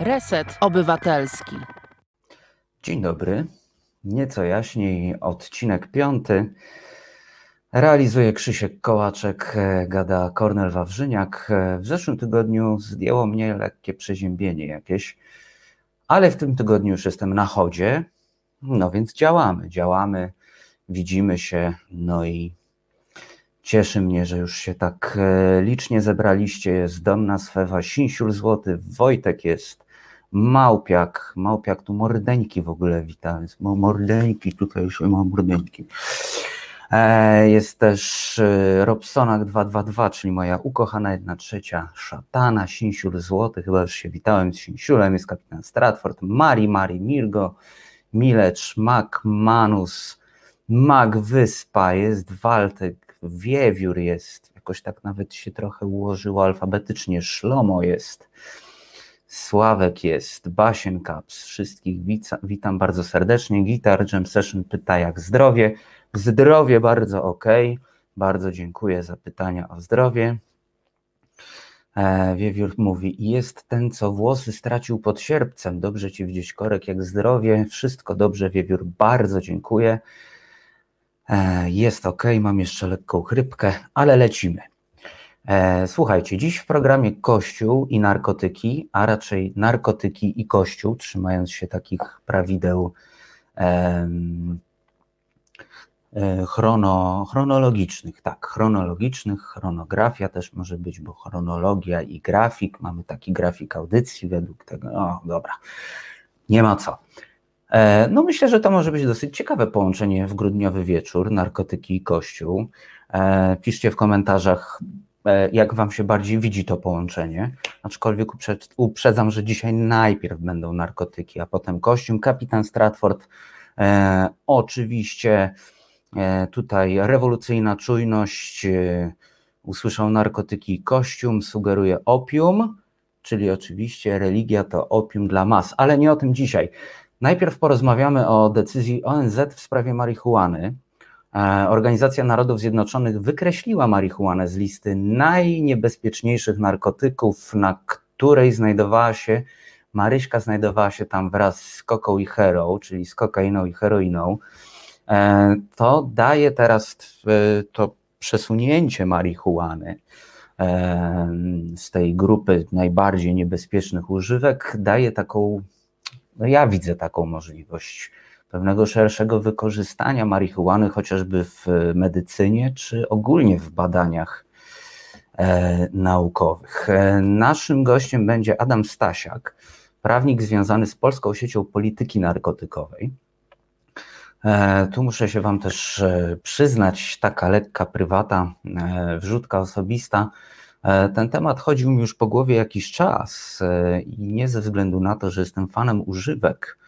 Reset Obywatelski. Dzień dobry. Nieco jaśniej, odcinek piąty. Realizuje Krzysiek Kołaczek, e, gada Kornel Wawrzyniak. E, w zeszłym tygodniu zdjęło mnie lekkie przeziębienie jakieś, ale w tym tygodniu już jestem na chodzie, no więc działamy, działamy, widzimy się, no i Cieszy mnie, że już się tak e, licznie zebraliście. Jest Donna Swewa, Sinsiul Złoty, Wojtek jest, Małpiak, Małpiak tu mordeńki w ogóle witam, mordeńki, tutaj już ma mordeńki. E, jest też e, Robsonak 222, czyli moja ukochana jedna trzecia szatana, Sinsiul Złoty, chyba już się witałem z Sinsiulem, jest kapitan Stratford, Mari, Mari, Mirgo, Milecz, Mac, Manus, Mag Wyspa, jest Waltek, Wiewiór jest, jakoś tak nawet się trochę ułożyło alfabetycznie, Szlomo jest, Sławek jest, Basien Caps, wszystkich witam, bardzo serdecznie. Gitar Jam Session pyta jak zdrowie. Zdrowie bardzo ok, bardzo dziękuję za pytania o zdrowie. E, Wiewiór mówi, jest ten, co włosy stracił pod sierpcem. Dobrze ci widzieć korek, jak zdrowie. Wszystko dobrze, Wiewiór, bardzo dziękuję. E, jest ok, mam jeszcze lekką chrypkę, ale lecimy. E, słuchajcie, dziś w programie Kościół i narkotyki, a raczej narkotyki i Kościół, trzymając się takich prawideł e, chrono, chronologicznych, tak, chronologicznych, chronografia też może być, bo chronologia i grafik, mamy taki grafik audycji według tego, o dobra, nie ma co. E, no myślę, że to może być dosyć ciekawe połączenie w grudniowy wieczór, narkotyki i kościół. Piszcie w komentarzach, jak wam się bardziej widzi to połączenie. Aczkolwiek uprzedzam, że dzisiaj najpierw będą narkotyki, a potem kościół. Kapitan Stratford, oczywiście tutaj rewolucyjna czujność, usłyszał narkotyki i kościół, sugeruje opium, czyli oczywiście religia to opium dla mas, ale nie o tym dzisiaj. Najpierw porozmawiamy o decyzji ONZ w sprawie marihuany. E, Organizacja Narodów Zjednoczonych wykreśliła marihuanę z listy najniebezpieczniejszych narkotyków, na której znajdowała się Maryśka znajdowała się tam wraz z koką i herą, czyli z kokainą i heroiną. E, to daje teraz to przesunięcie marihuany e, z tej grupy najbardziej niebezpiecznych używek, daje taką no ja widzę taką możliwość pewnego szerszego wykorzystania marihuany, chociażby w medycynie, czy ogólnie w badaniach e, naukowych. E, naszym gościem będzie Adam Stasiak, prawnik związany z Polską Siecią Polityki Narkotykowej. E, tu muszę się Wam też e, przyznać, taka lekka prywata, wrzutka osobista. Ten temat chodził mi już po głowie jakiś czas i nie ze względu na to, że jestem fanem używek,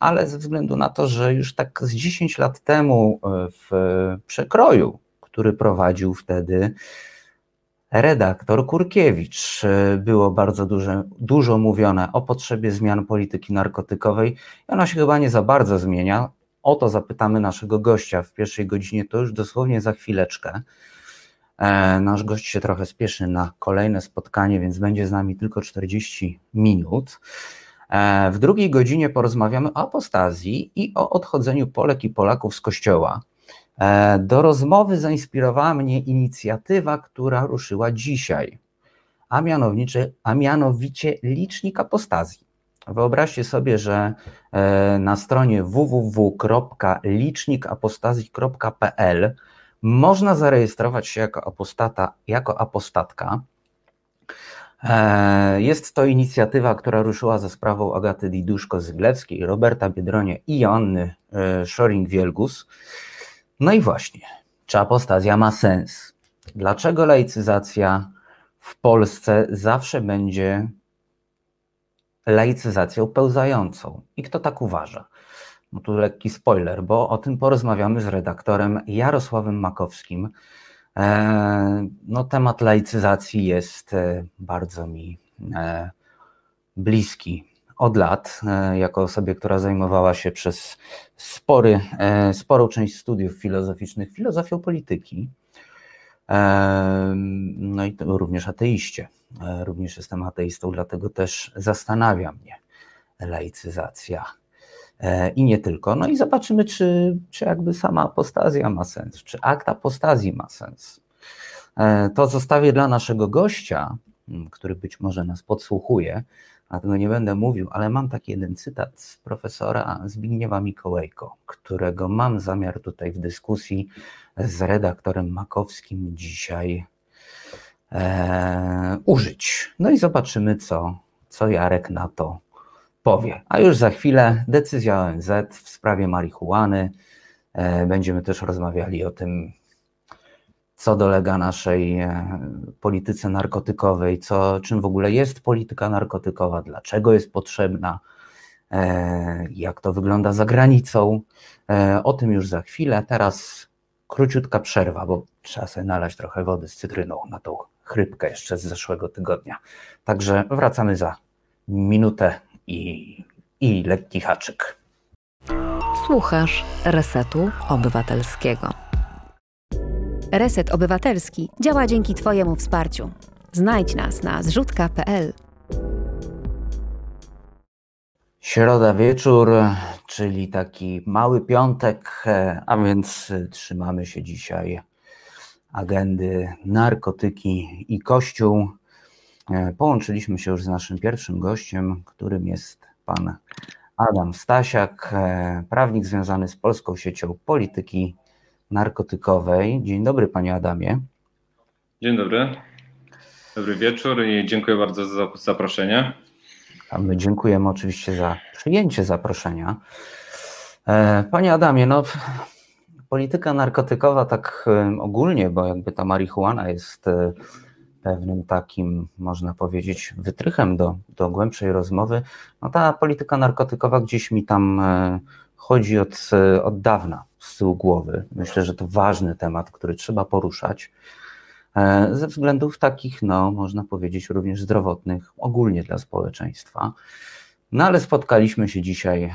ale ze względu na to, że już tak z 10 lat temu w przekroju, który prowadził wtedy redaktor Kurkiewicz, było bardzo duże, dużo mówione o potrzebie zmian polityki narkotykowej i ona się chyba nie za bardzo zmienia. O to zapytamy naszego gościa w pierwszej godzinie, to już dosłownie za chwileczkę. E, nasz gość się trochę spieszy na kolejne spotkanie, więc będzie z nami tylko 40 minut. E, w drugiej godzinie porozmawiamy o apostazji i o odchodzeniu Polek i Polaków z kościoła. E, do rozmowy zainspirowała mnie inicjatywa, która ruszyła dzisiaj, a mianowicie, a mianowicie licznik apostazji. Wyobraźcie sobie, że na stronie www.licznikapostazji.pl można zarejestrować się jako apostata, jako apostatka. E, jest to inicjatywa, która ruszyła ze sprawą Agaty Diduszko-Zyglewskiej, Roberta Biedronia i Joanny e, Szoring-Wielgus. No i właśnie, czy apostazja ma sens? Dlaczego laicyzacja w Polsce zawsze będzie laicyzacją pełzającą? I kto tak uważa? No tu lekki spoiler, bo o tym porozmawiamy z redaktorem Jarosławem Makowskim. E, no, temat laicyzacji jest e, bardzo mi e, bliski od lat, jako osobie, która zajmowała się przez spory, sporą część studiów filozoficznych filozofią polityki, no i również ateiście. Również jestem ateistą, dlatego też zastanawia mnie laicyzacja. E, I nie tylko. No i zobaczymy, czy, czy jakby sama apostazja ma sens, czy akt apostazji ma sens. E, to zostawię dla naszego gościa, który być może nas podsłuchuje, dlatego nie będę mówił, ale mam taki jeden cytat z profesora Zbigniewa Mikołajko, którego mam zamiar tutaj w dyskusji z redaktorem Makowskim dzisiaj e, użyć. No i zobaczymy, co, co Jarek na to powie. A już za chwilę decyzja ONZ w sprawie marihuany. E, będziemy też rozmawiali o tym, co dolega naszej e, polityce narkotykowej, co, czym w ogóle jest polityka narkotykowa, dlaczego jest potrzebna, e, jak to wygląda za granicą. O tym już za chwilę. Teraz króciutka przerwa, bo trzeba sobie nalać trochę wody z cytryną na tą chrypkę jeszcze z zeszłego tygodnia. Także wracamy za minutę i, i lekki haczyk. Słuchasz Resetu Obywatelskiego. Reset Obywatelski działa dzięki Twojemu wsparciu. Znajdź nas na zrzutka.pl. Środa wieczór, czyli taki mały piątek, a więc trzymamy się dzisiaj agendy narkotyki i kościół. Połączyliśmy się już z naszym pierwszym gościem, którym jest pan Adam Stasiak, prawnik związany z Polską Siecią Polityki Narkotykowej. Dzień dobry, panie Adamie. Dzień dobry. Dobry wieczór i dziękuję bardzo za zaproszenie. A my dziękujemy oczywiście za przyjęcie zaproszenia. E, panie Adamie, no polityka narkotykowa tak e, ogólnie, bo jakby ta marihuana jest e, pewnym takim, można powiedzieć, wytrychem do, do głębszej rozmowy, no ta polityka narkotykowa gdzieś mi tam chodzi od, od dawna z tyłu głowy. Myślę, że to ważny temat, który trzeba poruszać ze względów takich, no, można powiedzieć, również zdrowotnych, ogólnie dla społeczeństwa. No ale spotkaliśmy się dzisiaj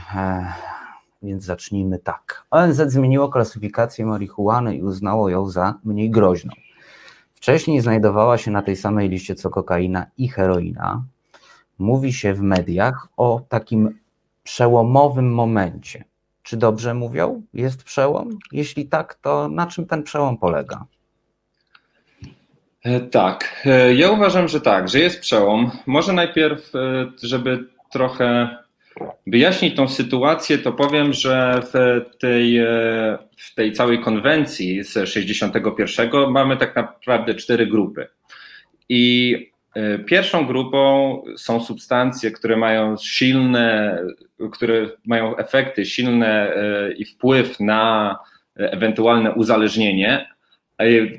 więc zacznijmy tak. ONZ zmieniło klasyfikację marihuany i uznało ją za mniej groźną. Wcześniej znajdowała się na tej samej liście co kokaina i heroina. Mówi się w mediach o takim przełomowym momencie. Czy dobrze mówią? Jest przełom? Jeśli tak, to na czym ten przełom polega? E, tak, e, ja uważam, że tak, że jest przełom. Może najpierw, e, żeby trochę wyjaśnić tą sytuację, to powiem, że w tej, w tej całej konwencji z 61 mamy tak naprawdę cztery grupy. I e, pierwszą grupą są substancje, które mają silne, które mają efekty silne e, i wpływ na ewentualne uzależnienie.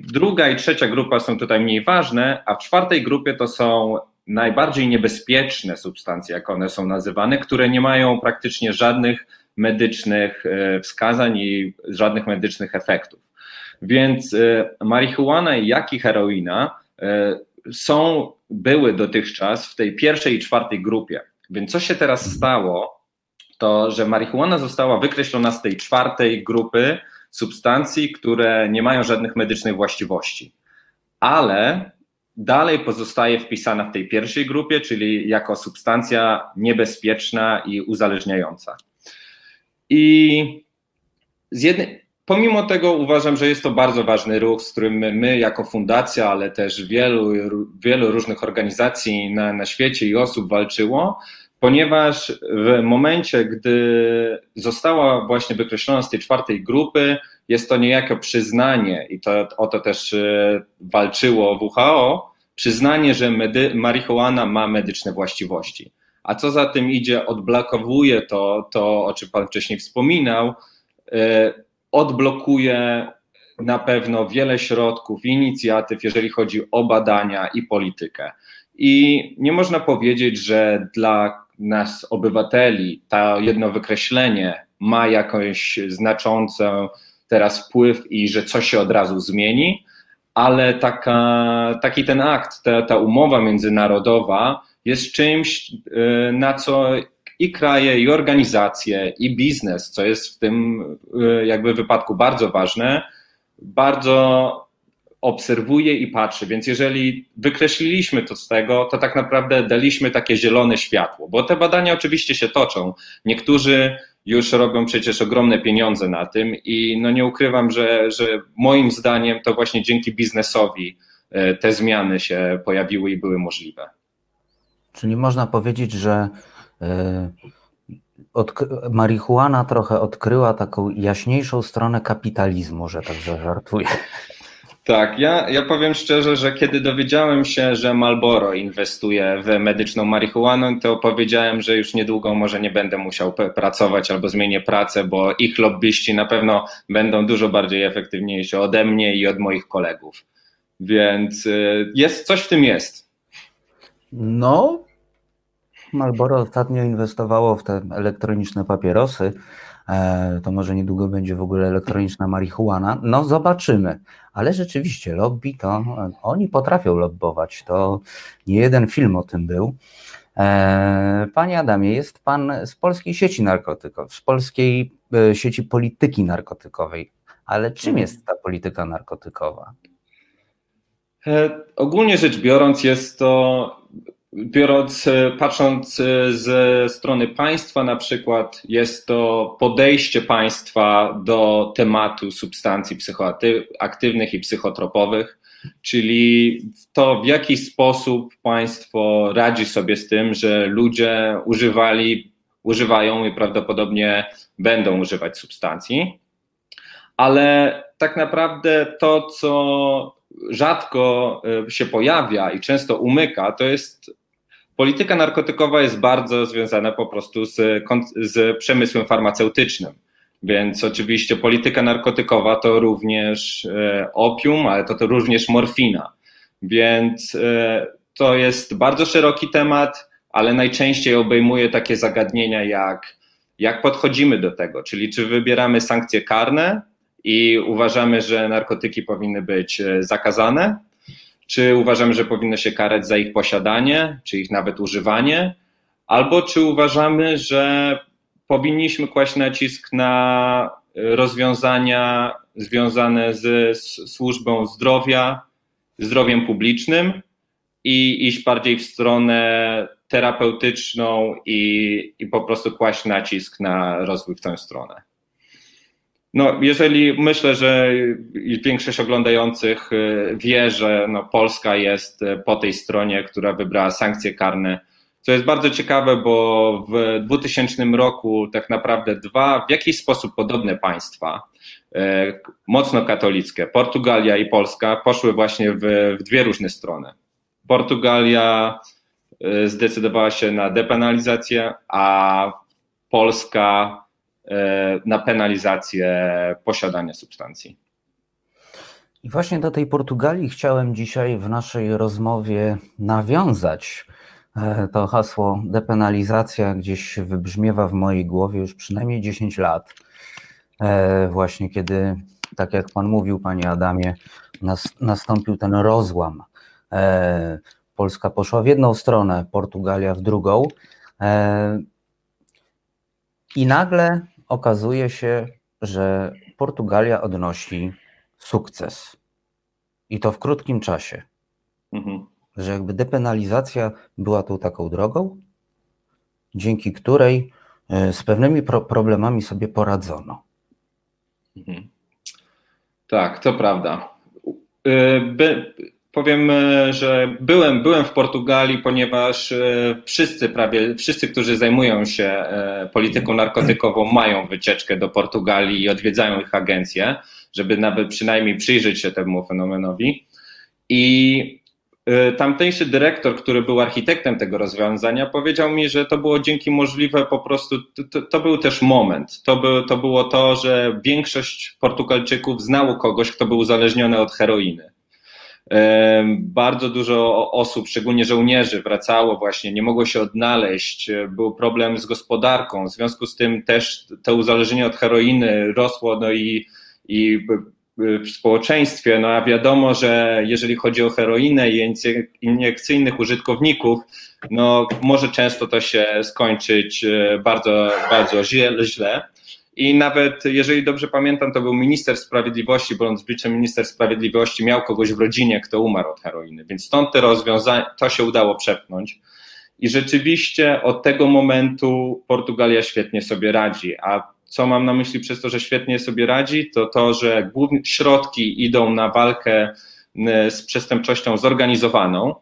Druga i trzecia grupa są tutaj mniej ważne, a w czwartej grupie to są najbardziej niebezpieczne substancje, jak one są nazywane, które nie mają praktycznie żadnych medycznych e, wskazań i żadnych medycznych efektów. Więc e, marihuana, jak i heroina e, są, były dotychczas w tej pierwszej i czwartej grupie. Więc co się teraz stało, to że marihuana została wykreślona z tej czwartej grupy substancji, które nie mają żadnych medycznych właściwości. Ale dalej pozostaje wpisana w tej pierwszej grupie, czyli jako substancja niebezpieczna i uzależniająca. I jednej, pomimo tego uważam, że jest to bardzo ważny ruch, z którym my, jako fundacja, ale też wielu, wielu różnych organizacji na, na świecie i osób walczyło, ponieważ w momencie, gdy została właśnie wykreślona z tej czwartej grupy, jest to niejako przyznanie, i to, o to też e, walczyło WHO, przyznanie, że medy, marihuana ma medyczne właściwości. A co za tym idzie, odblokowuje to, to o czym Pan wcześniej wspominał, e, odblokuje na pewno wiele środków, inicjatyw, jeżeli chodzi o badania i politykę. I nie można powiedzieć, że dla nas, obywateli, to jedno wykreślenie ma jakąś znaczącą teraz wpływ i że coś się od razu zmieni, ale taka, taki ten akt, ta, ta umowa międzynarodowa jest czymś, y, na co i kraje, i organizacje, i biznes, co jest w tym y, jakby wypadku bardzo ważne, bardzo obserwuje i patrzy. Więc jeżeli wykreśliliśmy to z tego, to tak naprawdę daliśmy takie zielone światło, bo te badania oczywiście się toczą. Niektórzy już robią przecież ogromne pieniądze na tym i no nie ukrywam, że, że moim zdaniem to właśnie dzięki biznesowi e, te zmiany się pojawiły i były możliwe. Czyli można powiedzieć, że marihuana trochę odkryła taką jaśniejszą stronę kapitalizmu, że tak zażartuję. Tak, ja, ja powiem szczerze, że kiedy dowiedziałem się, że Malboro inwestuje w medyczną marihuanę, to powiedziałem, że już niedługo może nie będę musiał pracować albo zmienię pracę, bo ich lobbyści na pewno będą dużo bardziej efektywniejsi ode mnie i od moich kolegów. Więc y, jest, coś w tym jest. No, Malboro ostatnio inwestowało w te elektroniczne papierosy. E, to może niedługo będzie w ogóle elektroniczna marihuana. No, zobaczymy. Ale rzeczywiście, lobby to oni potrafią lobbować. To nie jeden film o tym był. E, panie Adamie, jest Pan z polskiej sieci narkotykowej, z polskiej e, sieci polityki narkotykowej. Ale czym mhm. jest ta polityka narkotykowa? Ogólnie rzecz biorąc, jest to biorąc, e, patrząc e, ze strony państwa, na przykład, jest to podejście państwa do tematu substancji psychoaktywnych i psychotropowych, czyli to, w jaki sposób państwo radzi sobie z tym, że ludzie używali, używają i prawdopodobnie będą używać substancji. Ale tak naprawdę to, co rzadko e, się pojawia i często umyka, to jest polityka narkotykowa jest bardzo związana po prostu z, z przemysłem farmaceutycznym. Więc oczywiście polityka narkotykowa to również e, opium, ale to, to również morfina. Więc e, to jest bardzo szeroki temat, ale najczęściej obejmuje takie zagadnienia jak jak podchodzimy do tego, czyli czy wybieramy sankcje karne i uważamy, że narkotyki powinny być e, zakazane, czy uważamy, że powinno się karać za ich posiadanie, czy ich nawet używanie, albo czy uważamy, że powinniśmy kłaść nacisk na rozwiązania związane z służbą zdrowia, zdrowiem publicznym i iść bardziej w stronę terapeutyczną i, i po prostu kłaść nacisk na rozwój w tę stronę. No, jeżeli myślę, że większość oglądających y, wie, że no, Polska jest y, po tej stronie, która wybrała sankcje karne, co jest bardzo ciekawe, bo w 2000 roku tak naprawdę dwa w jakiś sposób podobne państwa, y, mocno katolickie, Portugalia i Polska, poszły właśnie w, w dwie różne strony. Portugalia zdecydowała się na depenalizację, a Polska na penalizację posiadania substancji. I właśnie do tej Portugalii chciałem dzisiaj w naszej rozmowie nawiązać. E, to hasło depenalizacja gdzieś wybrzmiewa w mojej głowie już przynajmniej 10 lat. E, właśnie kiedy, tak jak Pan mówił, Panie Adamie, nastąpił ten rozłam. Polska poszła w jedną stronę, Portugalia w drugą. I nagle okazuje się, że Portugalia odnosi sukces. I to w krótkim czasie. Mhm. Że jakby depenalizacja była tą taką drogą, dzięki której e, z pewnymi pro problemami sobie poradzono. Mhm. Tak, to prawda. E, by, Powiem, e, że byłem, byłem w Portugalii, ponieważ e, wszyscy prawie, wszyscy, którzy zajmują się e, polityką narkotykową, mają wycieczkę do Portugalii i odwiedzają ich agencje, żeby nawet przynajmniej przyjrzeć się temu fenomenowi. I tamtejszy dyrektor, który był architektem tego rozwiązania, powiedział mi, że to było dzięki możliwe po prostu, to, to był też moment. To, by, to było to, że większość Portugalczyków znało kogoś, kto był uzależniony od heroiny bardzo dużo osób, szczególnie żołnierzy, wracało właśnie, nie mogło się odnaleźć, był problem z gospodarką, w związku z tym też to uzależnienie od heroiny rosło, no i, i w społeczeństwie, no a wiadomo, że jeżeli chodzi o heroinę i iniekcyjnych użytkowników, no może często to się skończyć e, bardzo, bardzo źle. I nawet, jeżeli dobrze pamiętam, to był minister sprawiedliwości, bądź wiceminister sprawiedliwości, miał kogoś w rodzinie, kto umarł od heroiny, więc stąd te rozwiązania, to się udało przepchnąć. I rzeczywiście od tego momentu Portugalia świetnie sobie radzi. A co mam na myśli przez to, że świetnie sobie radzi, to to, że środki idą na walkę z przestępczością zorganizowaną,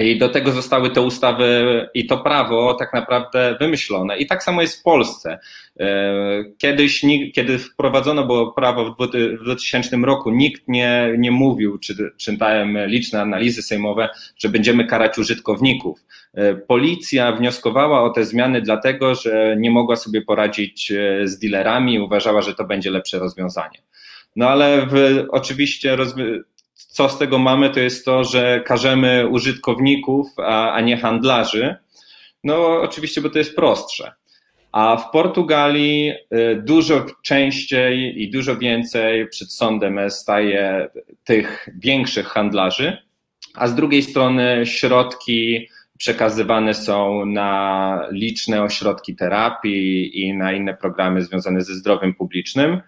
i do tego zostały te ustawy i to prawo tak naprawdę wymyślone. I tak samo jest w Polsce. E, kiedyś, kiedy wprowadzono było prawo w 2000 roku, nikt nie, nie mówił, czy czytałem liczne analizy sejmowe, że będziemy karać użytkowników. E, policja wnioskowała o te zmiany dlatego, że nie mogła sobie poradzić e, z dealerami uważała, że to będzie lepsze rozwiązanie. No ale w, oczywiście co z tego mamy, to jest to, że karzemy użytkowników, a, a nie handlarzy. No, oczywiście, bo to jest prostsze. A w Portugalii y, dużo częściej i dużo więcej przed sądem staje tych większych handlarzy, a z drugiej strony środki przekazywane są na liczne ośrodki terapii i na inne programy związane ze zdrowiem publicznym.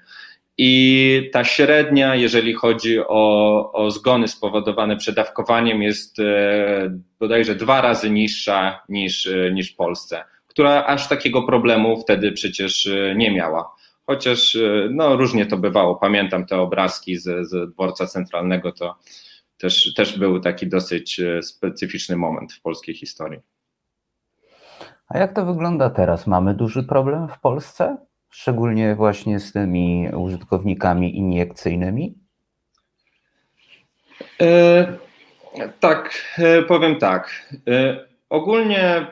I ta średnia, jeżeli chodzi o, o zgony spowodowane przedawkowaniem, jest e, bodajże dwa razy niższa niż, e, niż w Polsce, która aż takiego problemu wtedy przecież e, nie miała. Chociaż no, różnie to bywało. Pamiętam te obrazki z, z dworca centralnego, to też, też był taki dosyć specyficzny moment w polskiej historii. A jak to wygląda teraz? Mamy duży problem w Polsce? Szczególnie właśnie z tymi użytkownikami iniekcyjnymi? E, tak, e, powiem tak. E, ogólnie e,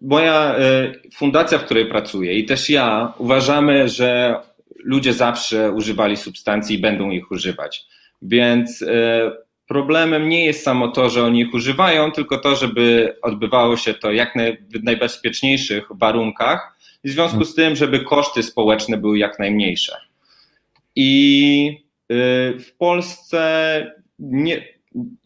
moja e, fundacja, w której pracuję i też ja uważamy, że ludzie zawsze używali substancji i będą ich używać. Więc e, problemem nie jest samo to, że oni ich używają, tylko to, żeby odbywało się to jak w najbezpieczniejszych warunkach w związku z tym, żeby koszty społeczne były jak najmniejsze. I y, w Polsce, nie,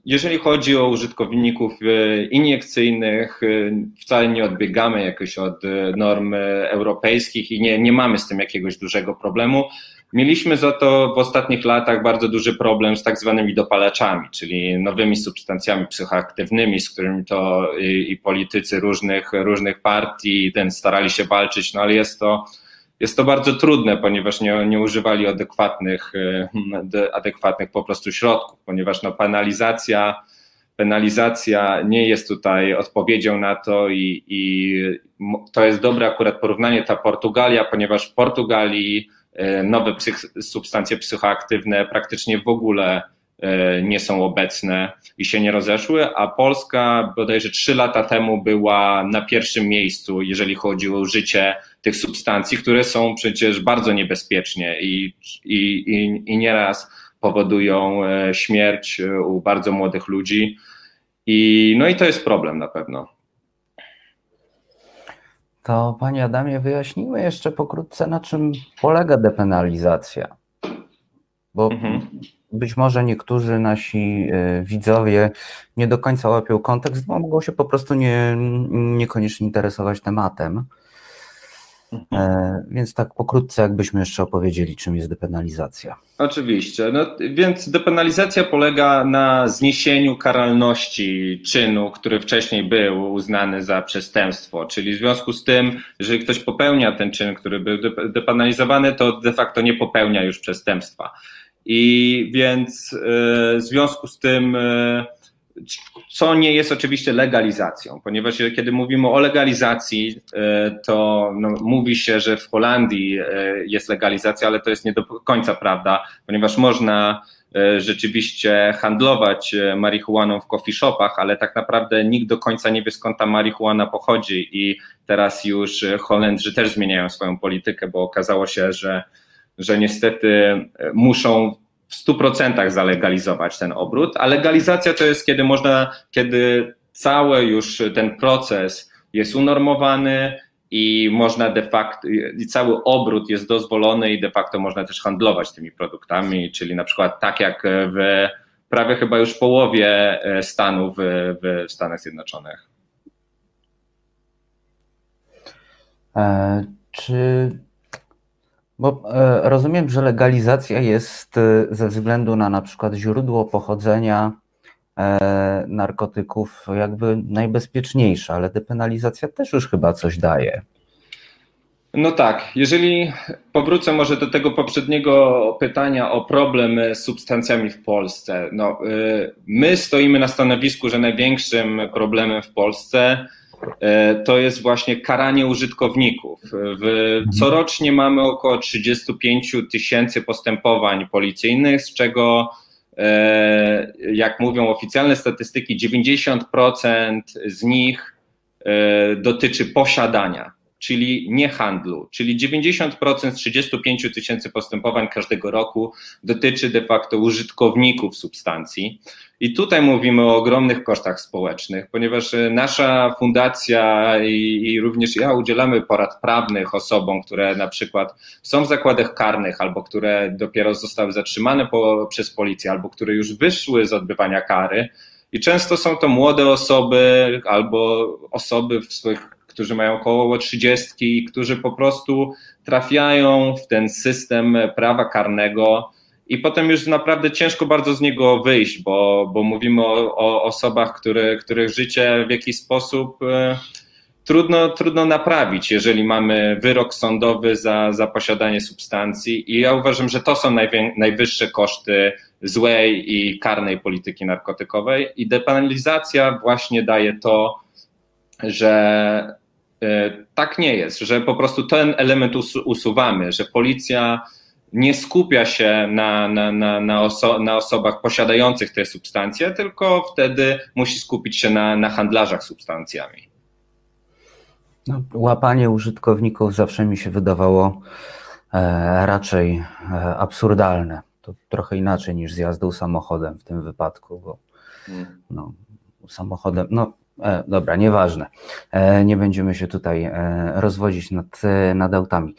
jeżeli chodzi o użytkowników y, iniekcyjnych, y, wcale nie odbiegamy jakoś od norm europejskich i nie, nie mamy z tym jakiegoś dużego problemu. Mieliśmy za to w ostatnich latach bardzo duży problem z tak zwanymi dopalaczami, czyli nowymi substancjami psychoaktywnymi, z którymi to i, i politycy różnych, różnych partii ten starali się walczyć, no ale jest to, jest to bardzo trudne, ponieważ nie, nie używali adekwatnych, e, adekwatnych po prostu środków, ponieważ no, penalizacja, penalizacja nie jest tutaj odpowiedzią na to i, i to jest dobre akurat porównanie ta Portugalia, ponieważ w Portugalii nowe psych, substancje psychoaktywne praktycznie w ogóle e, nie są obecne i się nie rozeszły, a Polska bodajże trzy lata temu była na pierwszym miejscu, jeżeli chodzi o użycie tych substancji, które są przecież bardzo niebezpiecznie i, i, i, i nieraz powodują e, śmierć u bardzo młodych ludzi. I, no i to jest problem na pewno. To Panie Adamie, wyjaśnijmy jeszcze pokrótce, na czym polega depenalizacja. Bo mhm. być może niektórzy nasi e, widzowie nie do końca łapią kontekst, bo mogą się po prostu nie, niekoniecznie interesować tematem. E, więc tak pokrótce, jakbyśmy jeszcze opowiedzieli, czym jest depenalizacja. Oczywiście. No, więc depenalizacja polega na zniesieniu karalności czynu, który wcześniej był uznany za przestępstwo. Czyli w związku z tym, jeżeli ktoś popełnia ten czyn, który był depenalizowany, to de facto nie popełnia już przestępstwa. I więc e, w związku z tym e, co nie jest oczywiście legalizacją, ponieważ kiedy mówimy o legalizacji, e, to no, mówi się, że w Holandii e, jest legalizacja, ale to jest nie do końca prawda, ponieważ można e, rzeczywiście handlować marihuaną w coffee shopach, ale tak naprawdę nikt do końca nie wie skąd ta marihuana pochodzi i teraz już Holendrzy też zmieniają swoją politykę, bo okazało się, że, że niestety muszą w 100% zalegalizować ten obrót, a legalizacja to jest kiedy można, kiedy cały już ten proces jest unormowany i można de facto, i cały obrót jest dozwolony i de facto można też handlować tymi produktami, czyli na przykład tak jak w prawie chyba już połowie e, stanów w, w Stanach Zjednoczonych. E, Czy. Bo e, rozumiem, że legalizacja jest e, ze względu na na przykład źródło pochodzenia e, narkotyków jakby najbezpieczniejsza, ale depenalizacja też już chyba coś daje. No tak, jeżeli powrócę może do tego poprzedniego pytania o problem z substancjami w Polsce. No, my stoimy na stanowisku, że największym problemem w Polsce to jest właśnie karanie użytkowników. W, corocznie mamy około 35 tysięcy postępowań policyjnych, z czego y, jak mówią oficjalne statystyki, 90% z nich dotyczy posiadania czyli nie handlu, czyli 90% z 35 tysięcy postępowań każdego roku dotyczy de facto użytkowników substancji. I tutaj mówimy o ogromnych kosztach społecznych, ponieważ nasza fundacja i, i, również ja udzielamy porad prawnych osobom, które na przykład są w zakładach karnych albo które dopiero zostały zatrzymane po, przez policję, albo które już wyszły z odbywania kary. I często są to młode osoby albo osoby w swoich którzy mają około 30 i którzy po prostu trafiają w ten system prawa karnego i potem już naprawdę ciężko bardzo z niego wyjść, bo, bo mówimy o, o osobach, które, których życie w jakiś sposób e, trudno, trudno naprawić, jeżeli mamy wyrok sądowy za, za posiadanie substancji. I ja uważam, że to są najwię, najwyższe koszty złej i karnej polityki narkotykowej. I depenalizacja właśnie daje to, że tak nie jest, że po prostu ten element usuwamy, że policja nie skupia się na, na, na, na, oso na osobach posiadających te substancje, tylko wtedy musi skupić się na, na handlarzach substancjami. No, łapanie użytkowników zawsze mi się wydawało e, raczej e, absurdalne. To trochę inaczej niż z jazdą samochodem w tym wypadku, bo hmm. no, samochodem, no E, dobra, nieważne. E, nie będziemy się tutaj e, rozwodzić nad, nad autami.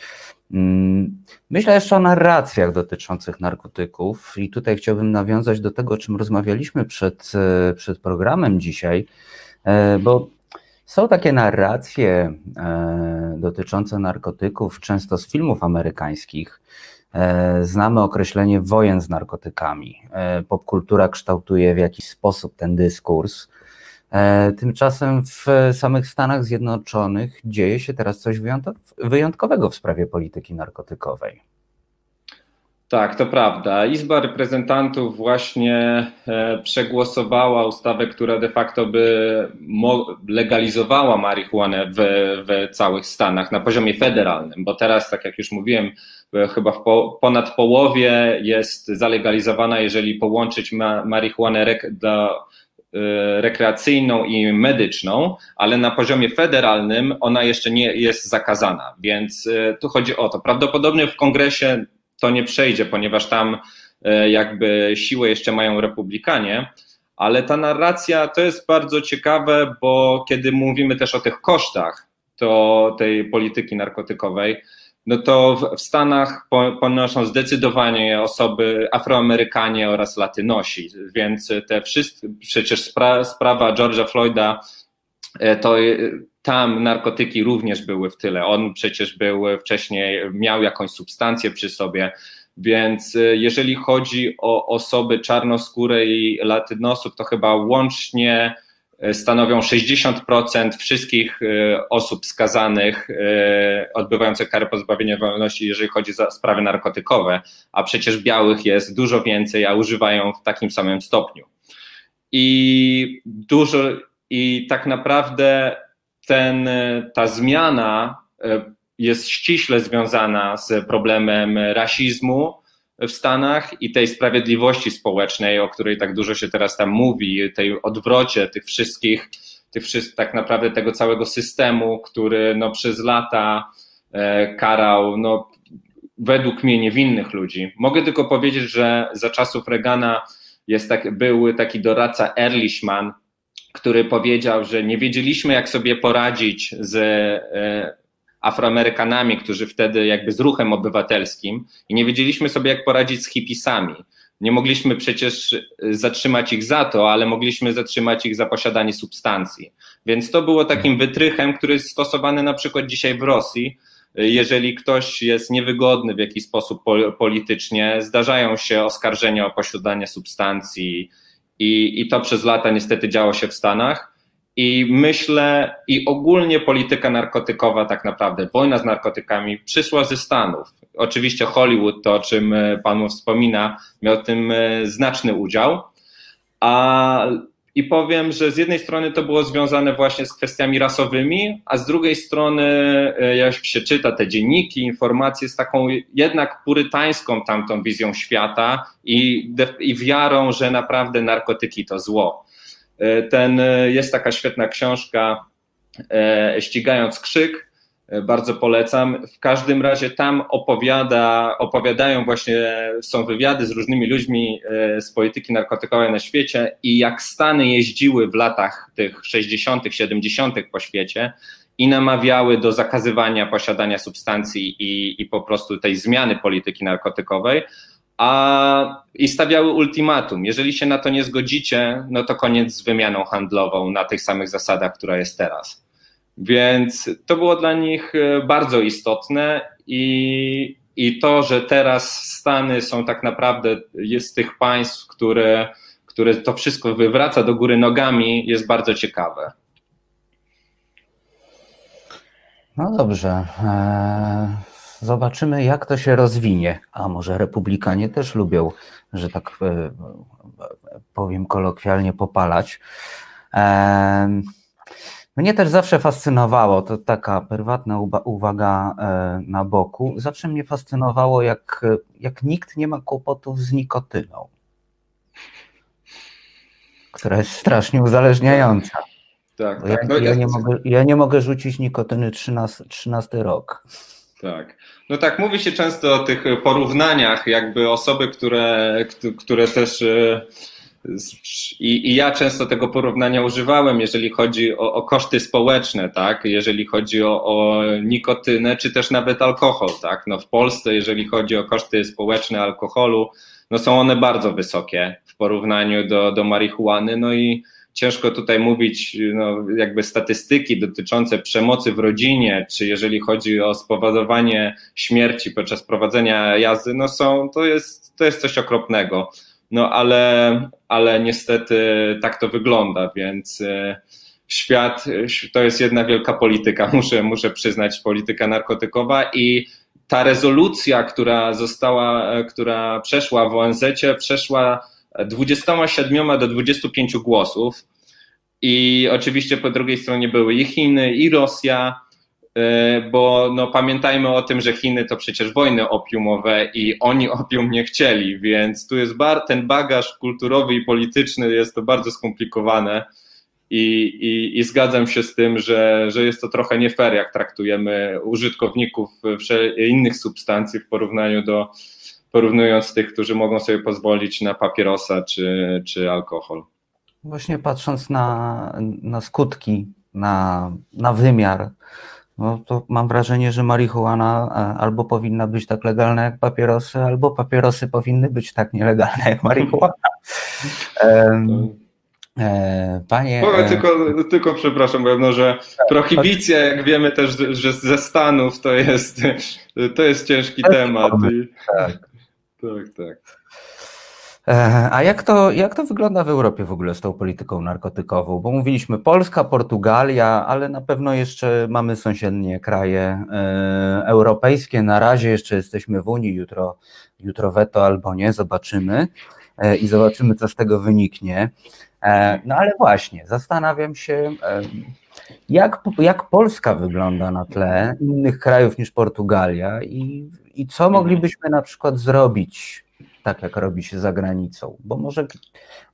Mm, myślę jeszcze o narracjach dotyczących narkotyków, i tutaj chciałbym nawiązać do tego, o czym rozmawialiśmy przed, przed programem dzisiaj, bo są takie narracje dotyczące narkotyków, często z filmów amerykańskich. Znamy określenie wojen z narkotykami. Popkultura kształtuje w jakiś sposób ten dyskurs. E, tymczasem w samych Stanach Zjednoczonych dzieje się teraz coś wyjątkowego w sprawie polityki narkotykowej. Tak, to prawda. Izba Reprezentantów właśnie e, przegłosowała ustawę, która de facto by legalizowała marihuanę w, w całych Stanach na poziomie federalnym, bo teraz, tak jak już mówiłem, e, chyba w po, ponad połowie jest zalegalizowana, jeżeli połączyć ma, marihuanę do Y, rekreacyjną i medyczną, ale na poziomie federalnym ona jeszcze nie jest zakazana. Więc y, tu chodzi o to. Prawdopodobnie w kongresie to nie przejdzie, ponieważ tam y, jakby siłę jeszcze mają republikanie, ale ta narracja to jest bardzo ciekawe, bo kiedy mówimy też o tych kosztach to tej polityki narkotykowej, no to w, w Stanach ponoszą zdecydowanie osoby Afroamerykanie oraz Latynosi, więc te wszystkie, przecież spra, sprawa George'a Floyda, e, to e, tam narkotyki również były w tyle. On przecież był wcześniej, miał jakąś substancję przy sobie, więc e, jeżeli chodzi o osoby czarnoskóre i latynosów, to chyba łącznie stanowią 60% wszystkich e, osób skazanych e, odbywających karę pozbawienia wolności, jeżeli chodzi o sprawy narkotykowe, a przecież białych jest dużo więcej, a używają w takim samym stopniu. I dużo, i tak naprawdę ten, ta zmiana e, jest ściśle związana z problemem rasizmu, w Stanach i tej sprawiedliwości społecznej, o której tak dużo się teraz tam mówi, tej odwrocie tych wszystkich, tych wszystkich tak naprawdę tego całego systemu, który no, przez lata e, karał no, według mnie niewinnych ludzi. Mogę tylko powiedzieć, że za czasów Reagana jest tak, był taki doradca Erlichman, który powiedział, że nie wiedzieliśmy, jak sobie poradzić z e, Afroamerykanami, którzy wtedy jakby z ruchem obywatelskim i nie wiedzieliśmy sobie, jak poradzić z hipisami. Nie mogliśmy przecież y, zatrzymać ich za to, ale mogliśmy zatrzymać ich za posiadanie substancji. Więc to było takim wytrychem, który jest stosowany na przykład dzisiaj w Rosji, jeżeli ktoś jest niewygodny w jakiś sposób politycznie, zdarzają się oskarżenia o posiadanie substancji i, i to przez lata niestety działo się w Stanach. I myślę, i ogólnie polityka narkotykowa, tak naprawdę, wojna z narkotykami przyszła ze Stanów. Oczywiście Hollywood, to o czym Pan wspomina, miał w tym znaczny udział. A i powiem, że z jednej strony to było związane właśnie z kwestiami rasowymi, a z drugiej strony, e, jak się czyta te dzienniki, informacje z taką jednak purytańską tamtą wizją świata i, i wiarą, że naprawdę narkotyki to zło. E, ten, e, jest taka świetna książka Ścigając krzyk, bardzo polecam. W każdym razie tam opowiada, opowiadają właśnie, są wywiady z różnymi ludźmi e, z polityki narkotykowej na świecie i jak Stany jeździły w latach tych 60., 70. po świecie i namawiały do zakazywania posiadania substancji i, i po prostu tej zmiany polityki narkotykowej, a i stawiały ultimatum. Jeżeli się na to nie zgodzicie, no to koniec z wymianą handlową na tych samych zasadach, która jest teraz. Więc to było dla nich e, bardzo istotne i, i to, że teraz Stany są tak naprawdę, jest tych państw, które, które to wszystko wywraca do góry nogami, jest bardzo ciekawe. No dobrze. E, zobaczymy, jak to się rozwinie. A może republikanie też lubią, że tak e, powiem kolokwialnie, popalać. Mnie też zawsze fascynowało, to taka prywatna uwaga e, na boku, zawsze mnie fascynowało, jak, jak nikt nie ma kłopotów z nikotyną, która jest strasznie uzależniająca. Tak, tak. Ja, no, ja, nie mogę, ja nie mogę rzucić nikotyny 13, 13 rok. Tak. No tak, mówi się często o tych porównaniach, jakby osoby, które, które też e, i, I, ja często tego porównania używałem, jeżeli chodzi o, o koszty społeczne, tak? jeżeli chodzi o, o, nikotynę, czy też nawet alkohol. Tak? No w Polsce, jeżeli chodzi o koszty społeczne alkoholu, no są one bardzo wysokie w porównaniu do, do marihuany. No i ciężko tutaj mówić, no, jakby statystyki dotyczące przemocy w rodzinie, czy jeżeli chodzi o spowodowanie śmierci podczas prowadzenia jazdy, no są, to jest, to jest coś okropnego. No ale, ale niestety tak to wygląda, więc e, świat to jest jedna wielka polityka, muszę, muszę przyznać, polityka narkotykowa i ta rezolucja, która została, e, która przeszła w ONZ, przeszła 27 do 25 głosów. I oczywiście po drugiej stronie były i Chiny, i Rosja, E, bo no, pamiętajmy o tym, że Chiny to przecież wojny opiumowe i oni opium nie chcieli, więc tu jest bar, ten bagaż kulturowy i polityczny jest to bardzo skomplikowane i, i, i zgadzam się z tym, że, że jest to trochę nie fair, jak traktujemy użytkowników innych substancji w porównaniu do porównując tych, którzy mogą sobie pozwolić na papierosa czy, czy alkohol. Właśnie patrząc na, na skutki, na, na wymiar no to mam wrażenie, że marihuana e, albo powinna być tak legalna jak papierosy, albo papierosy powinny być tak nielegalne jak marihuana. E, panie. Powiem tylko, tylko przepraszam, bo że prohibicja, jak wiemy też, że ze Stanów to jest, to jest ciężki temat. Tak, tak. tak. E, a jak to, jak to wygląda w Europie w ogóle z tą polityką narkotykową? Bo mówiliśmy Polska, Portugalia, ale na pewno jeszcze mamy sąsiednie kraje e, europejskie. Na razie jeszcze jesteśmy w Unii, jutro, jutro weto albo nie, zobaczymy e, i zobaczymy, co z tego wyniknie. No ale właśnie, zastanawiam się, jak, jak Polska wygląda na tle innych krajów niż Portugalia i, i co moglibyśmy na przykład zrobić tak jak robi się za granicą, bo może,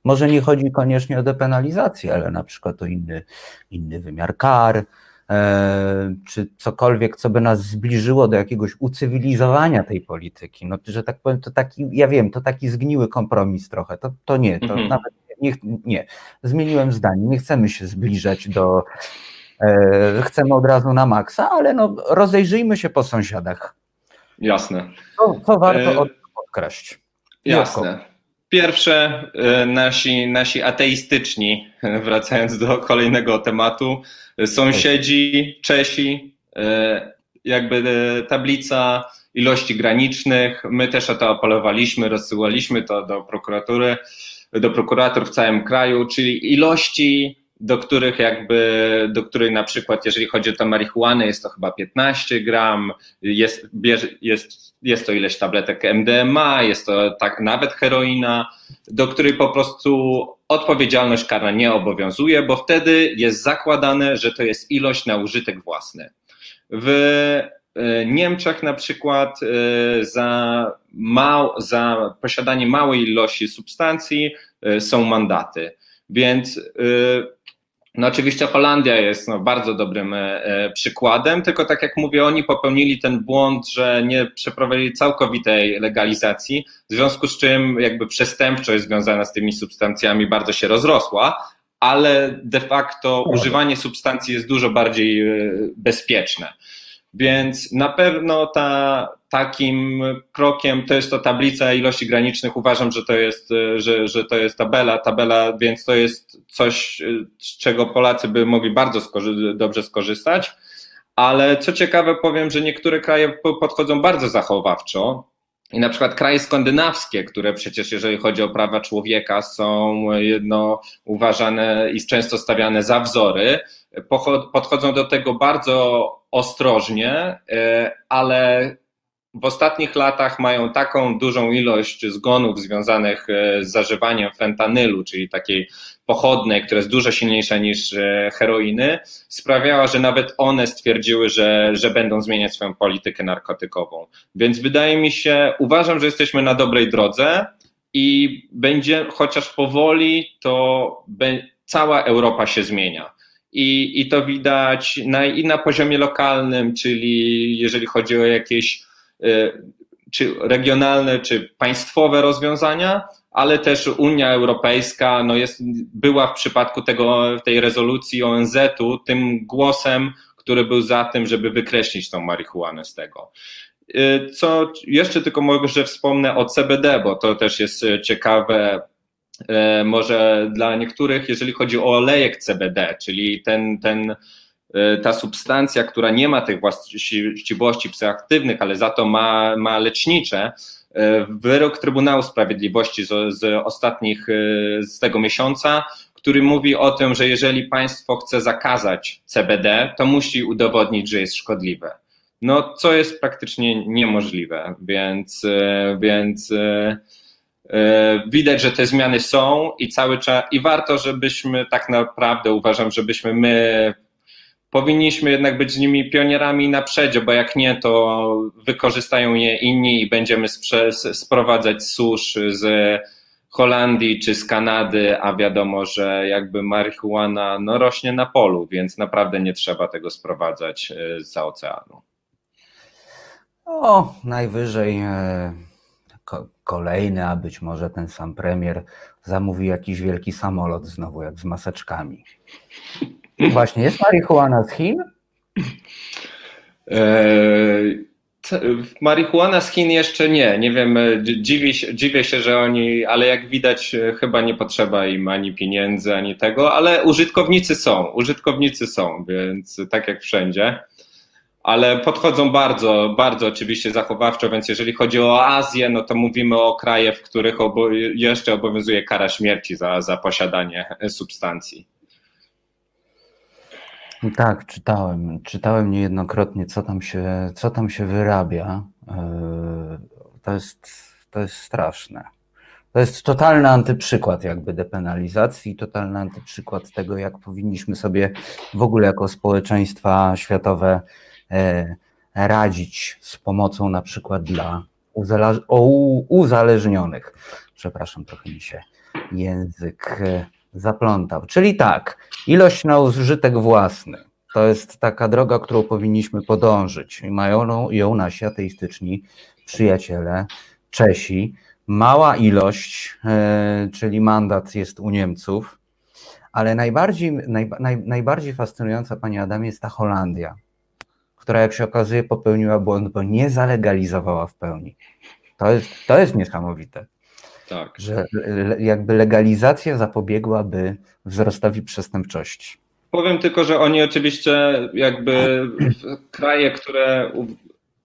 może nie chodzi koniecznie o depenalizację, ale na przykład o inny, inny wymiar kar, e, czy cokolwiek, co by nas zbliżyło do jakiegoś ucywilizowania tej polityki. No, że tak powiem, to taki, ja wiem, to taki zgniły kompromis trochę, to, to nie, to mhm. nawet nie, nie, zmieniłem zdanie, nie chcemy się zbliżać do, e, chcemy od razu na maksa, ale no, rozejrzyjmy się po sąsiadach. Jasne. Co, co warto e... odkraść? Jasne. Pierwsze, e, nasi, nasi ateistyczni, wracając do kolejnego tematu, sąsiedzi Czesi, e, jakby tablica ilości granicznych. My też o to apelowaliśmy, rozsyłaliśmy to do prokuratury, do prokuratur w całym kraju, czyli ilości do których jakby, do której na przykład, jeżeli chodzi o tę marihuanę, jest to chyba 15 gram, jest, jest, jest to ileś tabletek MDMA, jest to tak nawet heroina, do której po prostu odpowiedzialność karna nie obowiązuje, bo wtedy jest zakładane, że to jest ilość na użytek własny. W e, Niemczech na przykład e, za, mał, za posiadanie małej ilości substancji e, są mandaty. Więc no oczywiście Holandia jest no, bardzo dobrym e, przykładem, tylko tak jak mówię, oni popełnili ten błąd, że nie przeprowadzili całkowitej legalizacji, w związku z czym jakby przestępczość związana z tymi substancjami bardzo się rozrosła, ale de facto używanie substancji jest dużo bardziej e, bezpieczne. Więc na pewno ta, takim krokiem to jest to tablica ilości granicznych. Uważam, że to jest, że, że to jest tabela, tabela, więc to jest coś, z czego Polacy by mogli bardzo skorzy dobrze skorzystać. Ale co ciekawe, powiem, że niektóre kraje podchodzą bardzo zachowawczo. I na przykład kraje skandynawskie, które przecież, jeżeli chodzi o prawa człowieka, są jedno uważane i często stawiane za wzory, podchodzą do tego bardzo ostrożnie, e, ale w ostatnich latach mają taką dużą ilość zgonów związanych e, z zażywaniem fentanylu, czyli takiej pochodnej, która jest dużo silniejsza niż e, heroiny, sprawiała, że nawet one stwierdziły, że, że będą zmieniać swoją politykę narkotykową. Więc wydaje mi się, uważam, że jesteśmy na dobrej drodze i będzie, chociaż powoli, to cała Europa się zmienia i, i to widać na, i na poziomie lokalnym, czyli jeżeli chodzi o jakieś y, czy regionalne, czy państwowe rozwiązania, ale też Unia Europejska no jest, była w przypadku tego, tej rezolucji ONZ-u tym głosem, który był za tym, żeby wykreślić tą marihuanę z tego. Y, co jeszcze tylko może wspomnę o CBD, bo to też jest ciekawe E, może dla niektórych, jeżeli chodzi o olejek CBD, czyli ten, ten, ta substancja, która nie ma tych właściwości psychoaktywnych, ale za to ma, ma lecznicze, e, wyrok Trybunału Sprawiedliwości z, z ostatnich, z tego miesiąca, który mówi o tym, że jeżeli państwo chce zakazać CBD, to musi udowodnić, że jest szkodliwe. No, co jest praktycznie niemożliwe, więc, więc E, widać, że te zmiany są i cały czas, i warto, żebyśmy tak naprawdę uważam, żebyśmy my powinniśmy jednak być z nimi pionierami na przedzie, bo jak nie, to wykorzystają je inni i będziemy sprowadzać susz z Holandii czy z Kanady, a wiadomo, że jakby marihuana no, rośnie na polu, więc naprawdę nie trzeba tego sprowadzać e, za oceanu. O, najwyżej e, kolejny, a być może ten sam premier zamówi jakiś wielki samolot znowu, jak z maseczkami. Właśnie, jest marihuana z Chin? Eee, marihuana z Chin jeszcze nie. Nie wiem, dziwię się, dziwię się, że oni, ale jak widać, chyba nie potrzeba im ani pieniędzy, ani tego, ale użytkownicy są. Użytkownicy są, więc tak jak wszędzie ale podchodzą bardzo, bardzo oczywiście zachowawczo, więc jeżeli chodzi o Azję, no to mówimy o krajach, w których obo jeszcze obowiązuje kara śmierci za, za posiadanie substancji. Tak, czytałem. Czytałem niejednokrotnie, co tam się, co tam się wyrabia. Yy, to jest, to jest straszne. To jest totalny antyprzykład jakby depenalizacji, totalny antyprzykład tego, jak powinniśmy sobie w ogóle jako społeczeństwa światowe E, radzić z pomocą na przykład dla uzależnionych. Przepraszam, trochę mi się język e, zaplątał. Czyli tak, ilość na użytek własny to jest taka droga, którą powinniśmy podążyć. I mają ją nasi ateistyczni przyjaciele Czesi. Mała ilość, e, czyli mandat jest u Niemców, ale najbardziej, naj, naj, najbardziej fascynująca, panie Adamie, jest ta Holandia która jak się okazuje popełniła błąd, bo nie zalegalizowała w pełni. To jest, to jest niesamowite. Tak. Że jakby legalizacja zapobiegłaby wzrostowi przestępczości. Powiem tylko, że oni oczywiście jakby kraje, które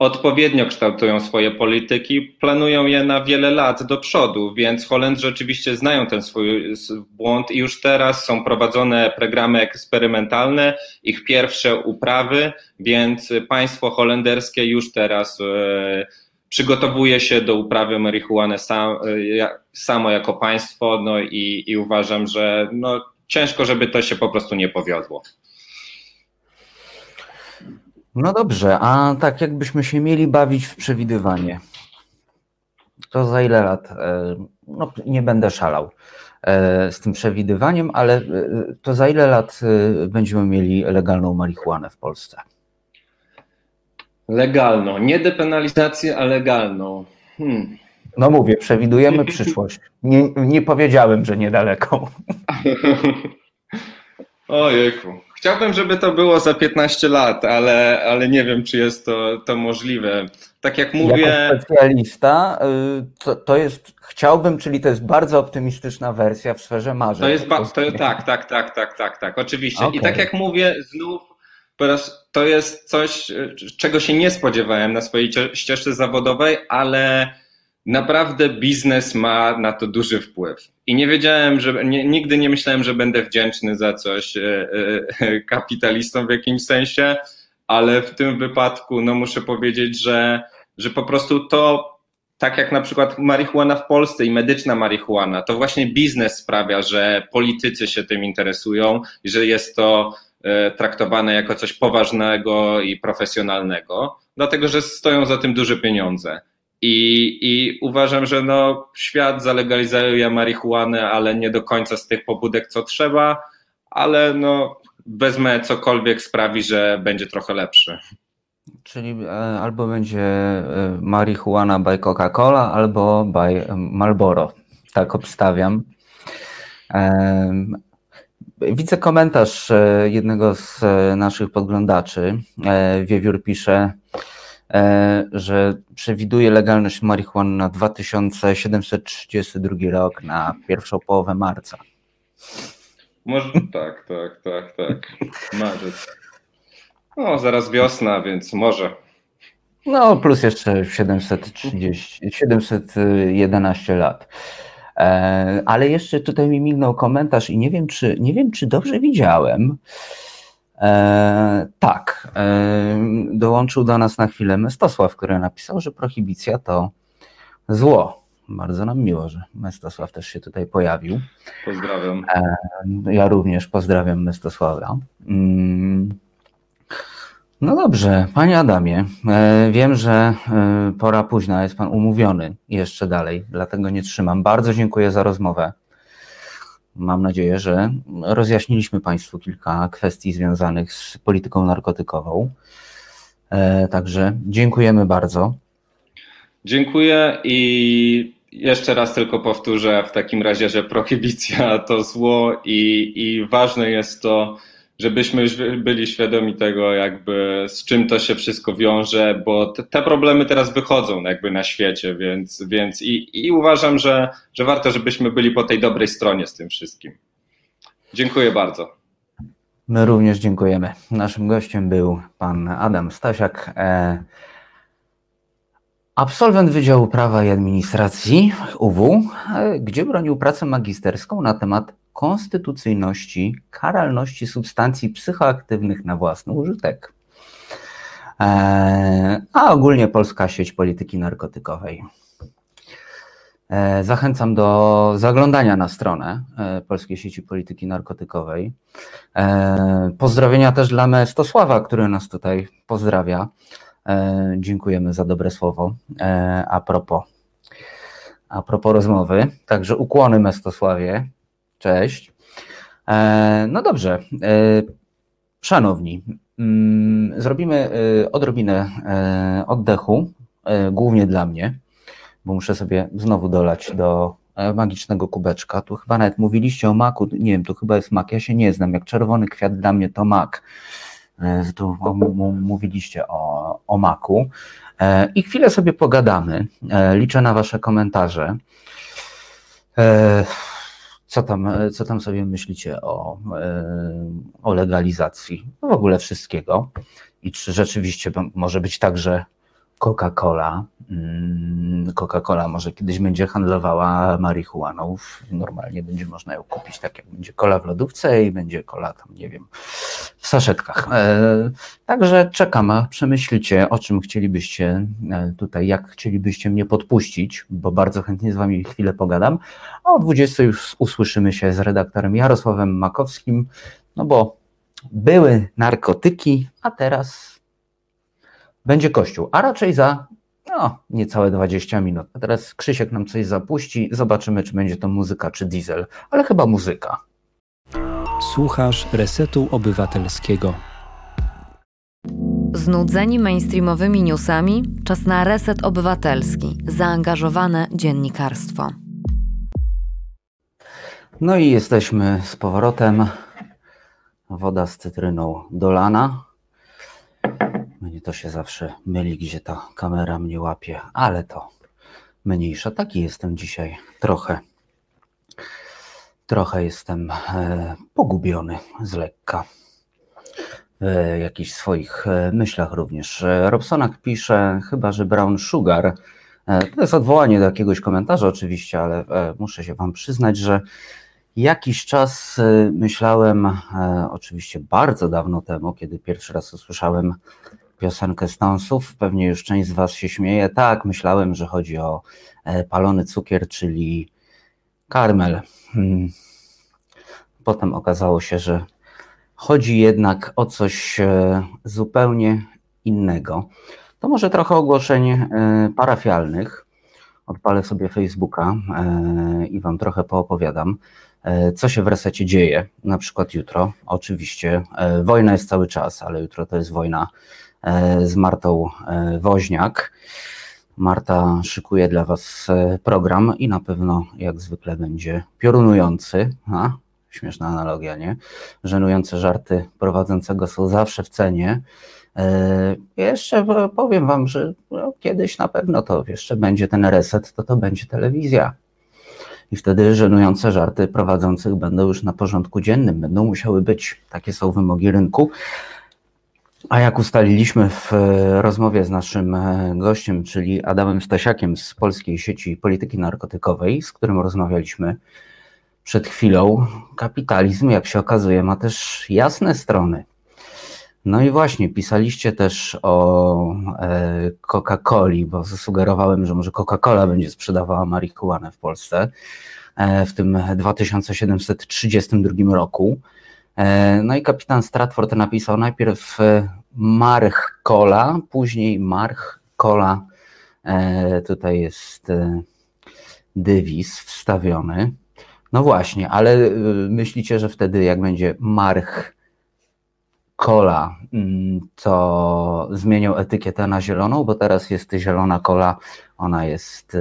odpowiednio kształtują swoje polityki, planują je na wiele lat do przodu, więc Holendrzy oczywiście znają ten swój błąd i już teraz są prowadzone programy eksperymentalne, ich pierwsze uprawy, więc państwo holenderskie już teraz e, przygotowuje się do uprawy marihuany sam, samo jako państwo, no i, i uważam, że no, ciężko, żeby to się po prostu nie powiodło. No dobrze, a tak jakbyśmy się mieli bawić w przewidywanie, to za ile lat? E, no, nie będę szalał e, z tym przewidywaniem, ale e, to za ile lat będziemy mieli legalną marihuanę w Polsce? Legalną, nie depenalizację, a legalną. Hmm. No mówię, przewidujemy przyszłość. Nie, nie powiedziałem, że niedaleką. Ojejku. Chciałbym, żeby to było za 15 lat, ale, ale nie wiem, czy jest to, to możliwe. Tak jak mówię. Jako specjalista, y, to, to jest, chciałbym, czyli to jest bardzo optymistyczna wersja w sferze marzeń. To jest, ba, to, tak, tak, tak, tak, tak, tak, oczywiście. Okay. I tak jak mówię, znów to jest coś, czego się nie spodziewałem na swojej ścieżce zawodowej, ale naprawdę biznes ma na to duży wpływ. I nie wiedziałem, że nie, nigdy nie myślałem, że będę wdzięczny za coś e, e, kapitalistom w jakimś sensie, ale w tym wypadku no muszę powiedzieć, że, że po prostu to tak jak na przykład marihuana w Polsce i medyczna marihuana, to właśnie biznes sprawia, że politycy się tym interesują i że jest to e, traktowane jako coś poważnego i profesjonalnego, dlatego że stoją za tym duże pieniądze. I, I uważam, że no, świat zalegalizuje marihuanę, ale nie do końca z tych pobudek, co trzeba, ale no, wezmę cokolwiek sprawi, że będzie trochę lepszy. Czyli e, albo będzie e, marihuana by Coca-Cola, albo by Marlboro. Tak obstawiam. Widzę komentarz e, jednego z naszych podglądaczy. Wiewiór pisze, E, że przewiduje legalność marihuany na 2732 rok, na pierwszą połowę marca. Może tak, tak, tak, tak. Marzec. No, zaraz wiosna, więc może. No, plus jeszcze 730, 711 lat. E, ale jeszcze tutaj mi mignął komentarz i nie wiem, czy, nie wiem, czy dobrze widziałem. E, tak, e, dołączył do nas na chwilę Mestosław, który napisał, że prohibicja to zło. Bardzo nam miło, że Mestosław też się tutaj pojawił. Pozdrawiam. E, ja również pozdrawiam Mestosława. Mm. No dobrze, panie Adamie, e, wiem, że e, pora późna, jest pan umówiony jeszcze dalej, dlatego nie trzymam. Bardzo dziękuję za rozmowę. Mam nadzieję, że rozjaśniliśmy Państwu kilka kwestii związanych z polityką narkotykową. E, także dziękujemy bardzo. Dziękuję i jeszcze raz tylko powtórzę w takim razie, że prohibicja to zło i, i ważne jest to, żebyśmy już byli świadomi tego, jakby z czym to się wszystko wiąże, bo te, te problemy teraz wychodzą jakby na świecie, więc, więc i, i uważam, że, że warto, żebyśmy byli po tej dobrej stronie z tym wszystkim. Dziękuję bardzo. My również dziękujemy. Naszym gościem był pan Adam Stasiak, e, absolwent Wydziału Prawa i Administracji UW, e, gdzie bronił pracę magisterską na temat konstytucyjności karalności substancji psychoaktywnych na własny użytek. E, a ogólnie polska sieć polityki narkotykowej. E, zachęcam do zaglądania na stronę e, Polskiej Sieci Polityki Narkotykowej. Pozdrowienia też dla Mestosława, który nas tutaj pozdrawia. Dziękujemy za dobre słowo. A propos, a propos rozmowy, także ukłony Mestosławie. Cześć. E, no dobrze. E, szanowni, mm, zrobimy e, odrobinę oddechu, głównie dla mnie, bo muszę sobie znowu dolać do magicznego kubeczka. Tu chyba nawet mówiliście o maku, nie wiem, to chyba jest mak, ja się nie znam, jak czerwony kwiat dla mnie to mak. Tu mówiliście o, o maku. I chwilę sobie pogadamy. Liczę na Wasze komentarze. Co tam, co tam sobie myślicie o, o legalizacji w ogóle wszystkiego? I czy rzeczywiście może być tak, że Coca-Cola. Mm, Coca-Cola może kiedyś będzie handlowała marihuaną. Normalnie będzie można ją kupić tak jak będzie kola w lodówce i będzie kola tam, nie wiem, w saszetkach. E, także czekam, przemyślcie, o czym chcielibyście e, tutaj, jak chcielibyście mnie podpuścić, bo bardzo chętnie z wami chwilę pogadam. A o 20 już usłyszymy się z redaktorem Jarosławem Makowskim, no bo były narkotyki, a teraz będzie kościół, a raczej za no, niecałe 20 minut. A teraz Krzysiek nam coś zapuści, zobaczymy, czy będzie to muzyka, czy diesel, ale chyba muzyka. Słuchasz Resetu Obywatelskiego. Znudzeni mainstreamowymi newsami? Czas na Reset Obywatelski. Zaangażowane dziennikarstwo. No i jesteśmy z powrotem. Woda z cytryną dolana. Mnie to się zawsze myli, gdzie ta kamera mnie łapie, ale to mniejsza. Taki jestem dzisiaj trochę. Trochę jestem e, pogubiony z lekka. W jakichś swoich e, myślach również. E, Robsonak pisze, chyba że Brown Sugar. To jest odwołanie do jakiegoś komentarza, oczywiście, ale muszę się Wam przyznać, że jakiś czas myślałem, oczywiście bardzo dawno temu, kiedy pierwszy raz usłyszałem piosenkę Stonesów. Pewnie już część z Was się śmieje. Tak, myślałem, że chodzi o e, palony cukier, czyli karmel. Hmm. Potem okazało się, że chodzi jednak o coś e, zupełnie innego. To może trochę ogłoszeń e, parafialnych. Odpalę sobie Facebooka i Wam trochę poopowiadam, co się w resecie dzieje. Na przykład jutro, oczywiście, wojna jest cały czas, ale jutro to jest wojna z Martą e, Woźniak. Marta szykuje dla Was e, program i na pewno, jak zwykle, będzie piorunujący. A, śmieszna analogia, nie? Żenujące żarty prowadzącego są zawsze w cenie. Jeszcze powiem Wam, że no, kiedyś na pewno to jeszcze będzie ten reset, to to będzie telewizja. I wtedy żenujące żarty prowadzących będą już na porządku dziennym, będą musiały być. Takie są wymogi rynku. A jak ustaliliśmy w e, rozmowie z naszym e, gościem, czyli Adamem Stasiakiem z Polskiej Sieci Polityki Narkotykowej, z którym rozmawialiśmy przed chwilą, kapitalizm, jak się okazuje, ma też jasne strony. No i właśnie, pisaliście też o e, Coca-Coli, bo zasugerowałem, że może Coca-Cola będzie sprzedawała marihuanę w Polsce w tym 2732 roku. E, no i kapitan Stratford napisał najpierw e, March Cola, później March Cola. E, tutaj jest dywis wstawiony. No właśnie, ale myślicie, że wtedy jak będzie March Cola, mm, to zmienią etykietę na zieloną, bo teraz jest zielona kola, ona jest,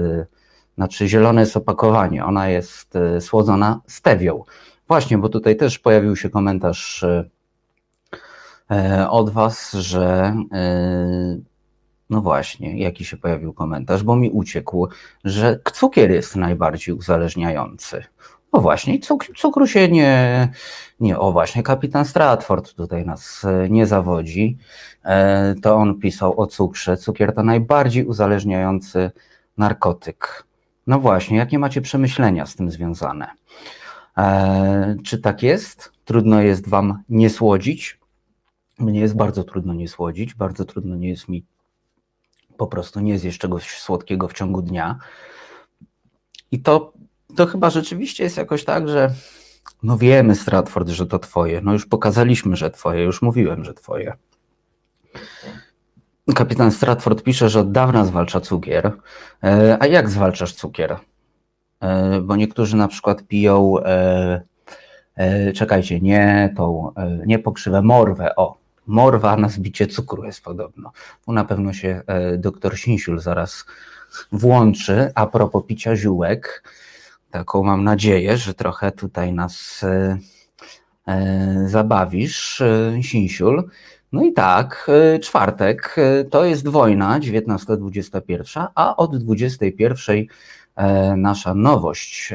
znaczy zielone jest opakowanie, ona jest słodzona stewią. Właśnie, bo tutaj też pojawił się komentarz e, e, od Was, że e, no właśnie, jaki się pojawił komentarz, bo mi uciekł, że cukier jest najbardziej uzależniający. No właśnie, cuk cukru się nie, nie, o właśnie, kapitan Stratford tutaj nas nie zawodzi. To on pisał o cukrze. Cukier to najbardziej uzależniający narkotyk. No właśnie, jakie macie przemyślenia z tym związane? E, czy tak jest? Trudno jest Wam nie słodzić. Mnie jest bardzo trudno nie słodzić, bardzo trudno nie jest mi po prostu nie zjeść czegoś słodkiego w ciągu dnia. I to, to chyba rzeczywiście jest jakoś tak, że no wiemy, Stratford, że to Twoje. No już pokazaliśmy, że Twoje, już mówiłem, że Twoje. Kapitan Stratford pisze, że od dawna zwalcza cukier. E, a jak zwalczasz cukier? E, bo niektórzy na przykład piją, e, e, czekajcie, nie tą, nie pokrzywę, morwę, o, morwa na zbicie cukru jest podobno. Tu na pewno się doktor Sinsiul zaraz włączy, a propos picia ziółek, taką mam nadzieję, że trochę tutaj nas zabawisz, Sinsiul. No i tak, czwartek to jest wojna, 19-21, a od 21 nasza nowość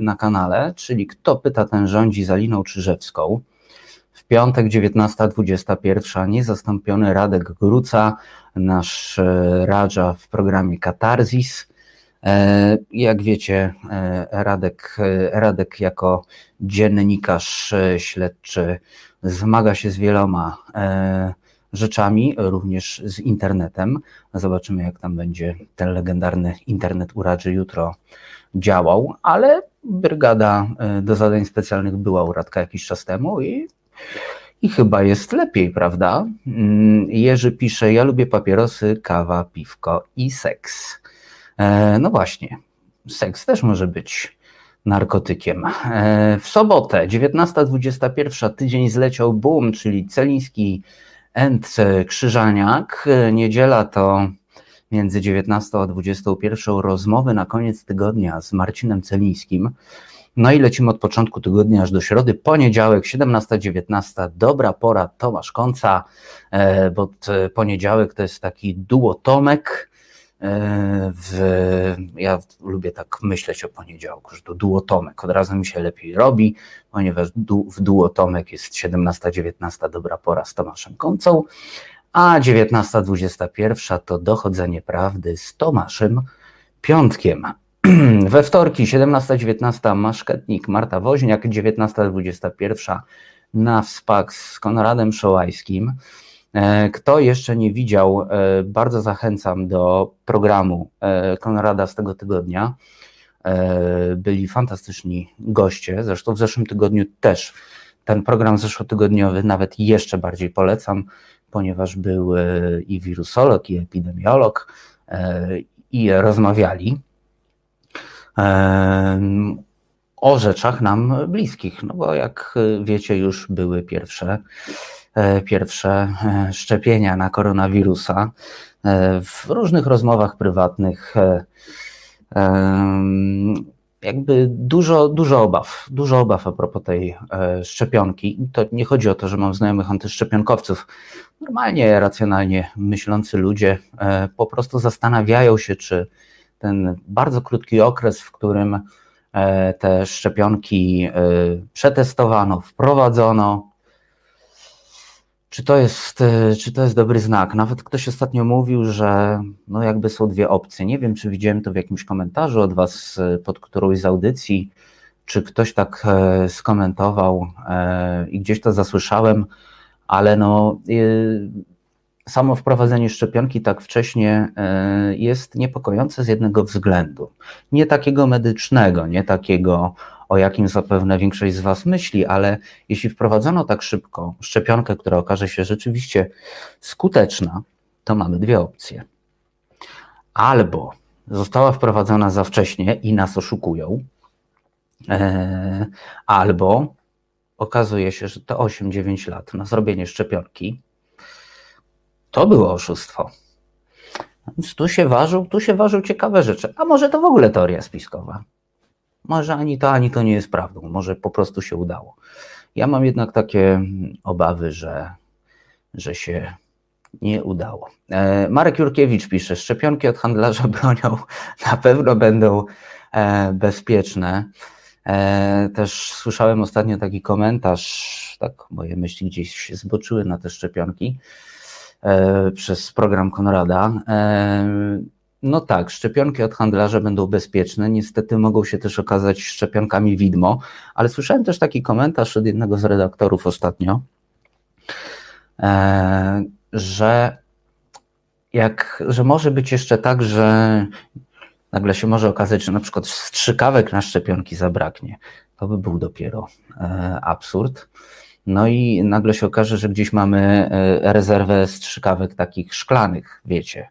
na kanale, czyli Kto pyta, ten rządzi za Liną Czyżewską. W piątek 19.21 niezastąpiony Radek Gruca, nasz Radża w programie Katarzis. E, jak wiecie, e, Radek, e, Radek jako dziennikarz śledczy zmaga się z wieloma rzeczami, również z internetem. Zobaczymy, jak tam będzie ten legendarny internet Uradży jutro działał, ale brygada do zadań specjalnych była u Radka jakiś czas temu i, i chyba jest lepiej, prawda? Mm, Jerzy pisze, ja lubię papierosy, kawa, piwko i seks. E, no właśnie, seks też może być narkotykiem. E, w sobotę 19.21 tydzień zleciał boom, czyli Celiński and Krzyżaniak. Niedziela to między 19 a 21 rozmowy na koniec tygodnia z Marcinem Celińskim. No i lecimy od początku tygodnia aż do środy. Poniedziałek 17-19, dobra pora Tomasz Końca, e, bo poniedziałek to jest taki duotomek E, w, ja lubię tak myśleć o poniedziałku, że to duotomek. Od razu mi się lepiej robi, ponieważ du, w duotomek jest 17-19 dobra pora z Tomaszem Końcą, a 19-21 to dochodzenie prawdy z Tomaszem Piątkiem. We wtorki 17-19 Maszketnik Marta Woźniak, 19-21 na wspak z Konradem Szołajskim. E, kto jeszcze nie widział, e, bardzo zachęcam do programu e, Konrada z tego tygodnia. Byli fantastyczni goście, zresztą w zeszłym tygodniu też. Ten program zeszłotygodniowy nawet jeszcze bardziej polecam, ponieważ był i wirusolog, i epidemiolog i rozmawiali o rzeczach nam bliskich, no bo jak wiecie już były pierwsze pierwsze e, szczepienia na koronawirusa. E, w różnych rozmowach prywatnych jakby dużo, dużo obaw, dużo obaw a propos tej szczepionki. To nie chodzi o to, że mam znajomych antyszczepionkowców. Normalnie, racjonalnie myślący ludzie po prostu zastanawiają się, czy ten bardzo krótki okres, w którym te szczepionki przetestowano, wprowadzono, czy to, jest, e, czy to jest dobry znak? Nawet ktoś ostatnio mówił, że no jakby są dwie opcje. Nie wiem, czy widziałem to w jakimś komentarzu od Was e, pod którąś z audycji, czy ktoś tak e, skomentował i gdzieś to zasłyszałem, ale no samo wprowadzenie szczepionki tak wcześnie jest niepokojące z jednego względu. Nie takiego medycznego, nie takiego o jakim zapewne większość z Was myśli, ale jeśli wprowadzono tak szybko szczepionkę, która okaże się rzeczywiście skuteczna, to mamy dwie opcje. Albo została wprowadzona za wcześnie i nas oszukują, e, albo okazuje się, że to 8-9 lat na zrobienie szczepionki to było oszustwo. Więc tu się ważył, tu się ważył ciekawe rzeczy. A może to w ogóle teoria spiskowa? Może ani to, ani to nie jest prawdą, może po prostu się udało. Ja mam jednak takie obawy, że, że się nie udało. E, Marek Jurkiewicz pisze, szczepionki od handlarza bronią na pewno będą e, bezpieczne. E, też słyszałem ostatnio taki komentarz, tak moje myśli gdzieś się zboczyły na te szczepionki przez program Konrada. No tak, szczepionki od handlarza będą bezpieczne. Niestety mogą się też okazać szczepionkami widmo, ale słyszałem też taki komentarz od jednego z redaktorów ostatnio, e, że jak, że może być jeszcze tak, że nagle się może okazać, że na przykład strzykawek na szczepionki zabraknie. To by był dopiero e, absurd. No i nagle się okaże, że gdzieś mamy e, rezerwę strzykawek takich szklanych, wiecie,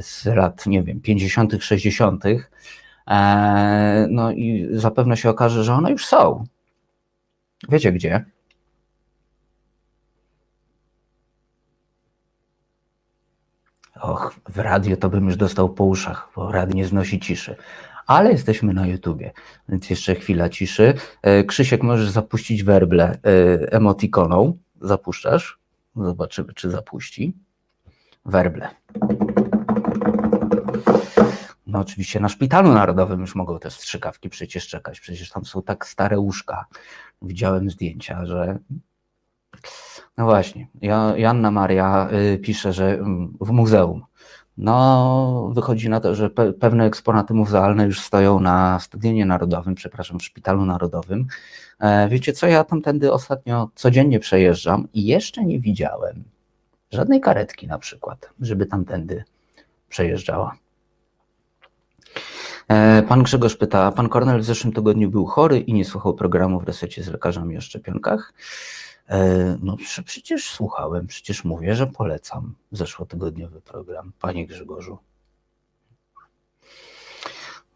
z lat, nie wiem, 50., 60., e, no i zapewne się okaże, że one już są. Wiecie gdzie? Och, w radio to bym już dostał po uszach, bo radio nie znosi ciszy. Ale jesteśmy na YouTubie, więc jeszcze chwila ciszy. E, Krzysiek, możesz zapuścić werble e, emotikoną. Zapuszczasz? Zobaczymy, czy zapuści. Werble. No oczywiście na Szpitalu Narodowym już mogą te strzykawki przecież czekać, przecież tam są tak stare łóżka. Widziałem zdjęcia, że no właśnie, Janna Maria y, pisze, że mm, w muzeum. No, wychodzi na to, że pe pewne eksponaty muzealne już stoją na Stadionie Narodowym, przepraszam, w Szpitalu Narodowym. E, wiecie co, ja tamtędy ostatnio codziennie przejeżdżam i jeszcze nie widziałem żadnej karetki na przykład, żeby tamtędy przejeżdżała. E, pan Grzegorz pyta, pan Kornel w zeszłym tygodniu był chory i nie słuchał programu w resecie z lekarzami o szczepionkach. E, no przecież słuchałem, przecież mówię, że polecam zeszłotygodniowy program, panie Grzegorzu.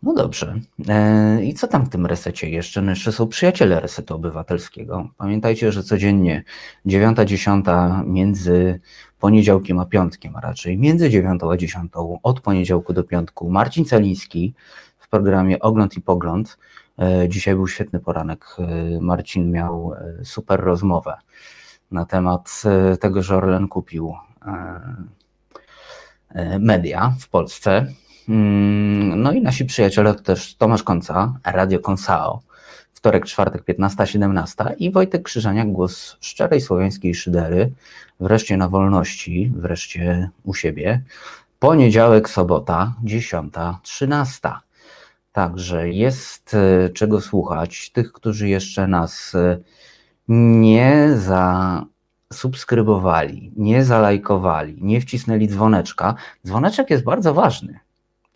No dobrze. E, I co tam w tym resecie jeszcze? No jeszcze są przyjaciele resetu obywatelskiego. Pamiętajcie, że codziennie 9-10 między poniedziałkiem a piątkiem, a raczej między 9 a 10 od poniedziałku do piątku Marcin Celiński w programie Ogląd i Pogląd E, dzisiaj był świetny poranek. E, Marcin miał super rozmowę na temat tego, że Orlen kupił media w Polsce. Mm, no i nasi przyjaciele to też Tomasz Konca, Radio Konsao, wtorek, czwartek, 15-17 i Wojtek Krzyżaniak, głos szczerej słowiańskiej szydery, wreszcie na wolności, wreszcie u siebie. Poniedziałek, sobota, 10-13. Także jest e, czego słuchać. Tych, którzy jeszcze nas e, nie zasubskrybowali, nie zalajkowali, nie wcisnęli dzwoneczka. Dzwoneczek jest bardzo ważny.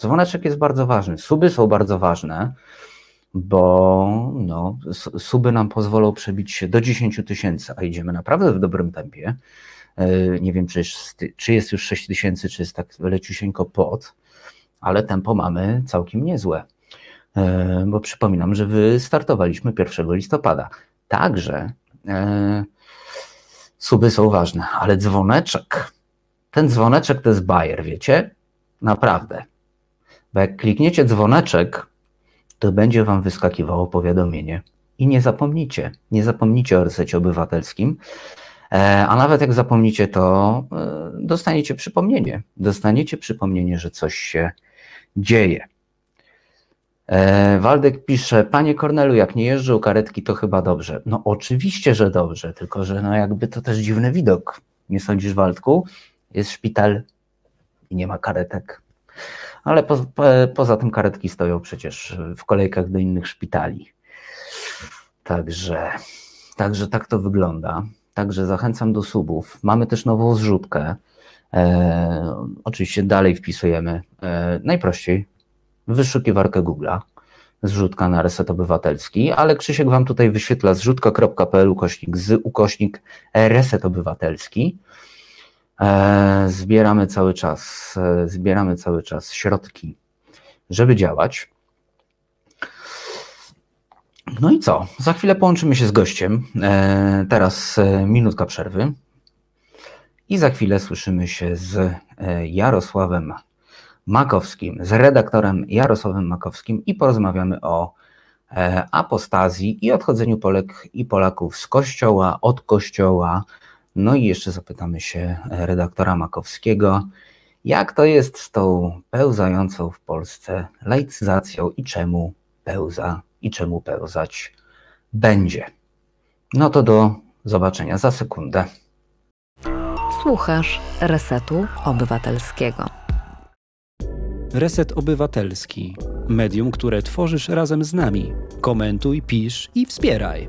Dzwoneczek jest bardzo ważny. Suby są bardzo ważne, bo no, suby nam pozwolą przebić się do 10 tysięcy, a idziemy naprawdę w dobrym tempie. E, nie wiem, czy jest, czy jest już 6 tysięcy, czy jest tak leciusieńko pod, ale tempo mamy całkiem niezłe. E, bo przypominam, że wystartowaliśmy 1 listopada. Także e, suby są ważne, ale dzwoneczek, ten dzwoneczek to jest bajer, wiecie? Naprawdę. Bo jak klikniecie dzwoneczek, to będzie wam wyskakiwało powiadomienie. I nie zapomnicie, nie zapomnicie o resecie obywatelskim, e, a nawet jak zapomnicie, to dostaniecie przypomnienie. Dostaniecie przypomnienie, że coś się dzieje. E, Waldek pisze, panie Kornelu, jak nie jeżdżą karetki, to chyba dobrze. No oczywiście, że dobrze, tylko że no jakby to też dziwny widok. Nie sądzisz, Waldku? Jest szpital i nie ma karetek. Ale po, po, poza tym karetki stoją przecież w kolejkach do innych szpitali. Także, także tak to wygląda. Także zachęcam do subów. Mamy też nową zrzutkę. E, oczywiście dalej wpisujemy e, najprościej wyszukiwarkę Google'a, zrzutka na reset obywatelski, ale Krzysiek Wam tutaj wyświetla zrzutka.pl ukośnik z ukośnik reset obywatelski. E, zbieramy cały czas, e, zbieramy cały czas środki, żeby działać. No i co? Za chwilę połączymy się z gościem. E, teraz minutka przerwy. I za chwilę słyszymy się z Jarosławem Makowskim, z redaktorem Jarosławem Makowskim i porozmawiamy o apostazji i odchodzeniu Polek i Polaków z kościoła, od kościoła. No i jeszcze zapytamy się redaktora Makowskiego, jak to jest z tą pełzającą w Polsce laicyzacją i czemu pełza i czemu pełzać będzie. No to do zobaczenia za sekundę. Słuchasz Resetu Obywatelskiego. Reset Obywatelski. Medium, które tworzysz razem z nami. Komentuj, pisz i wspieraj.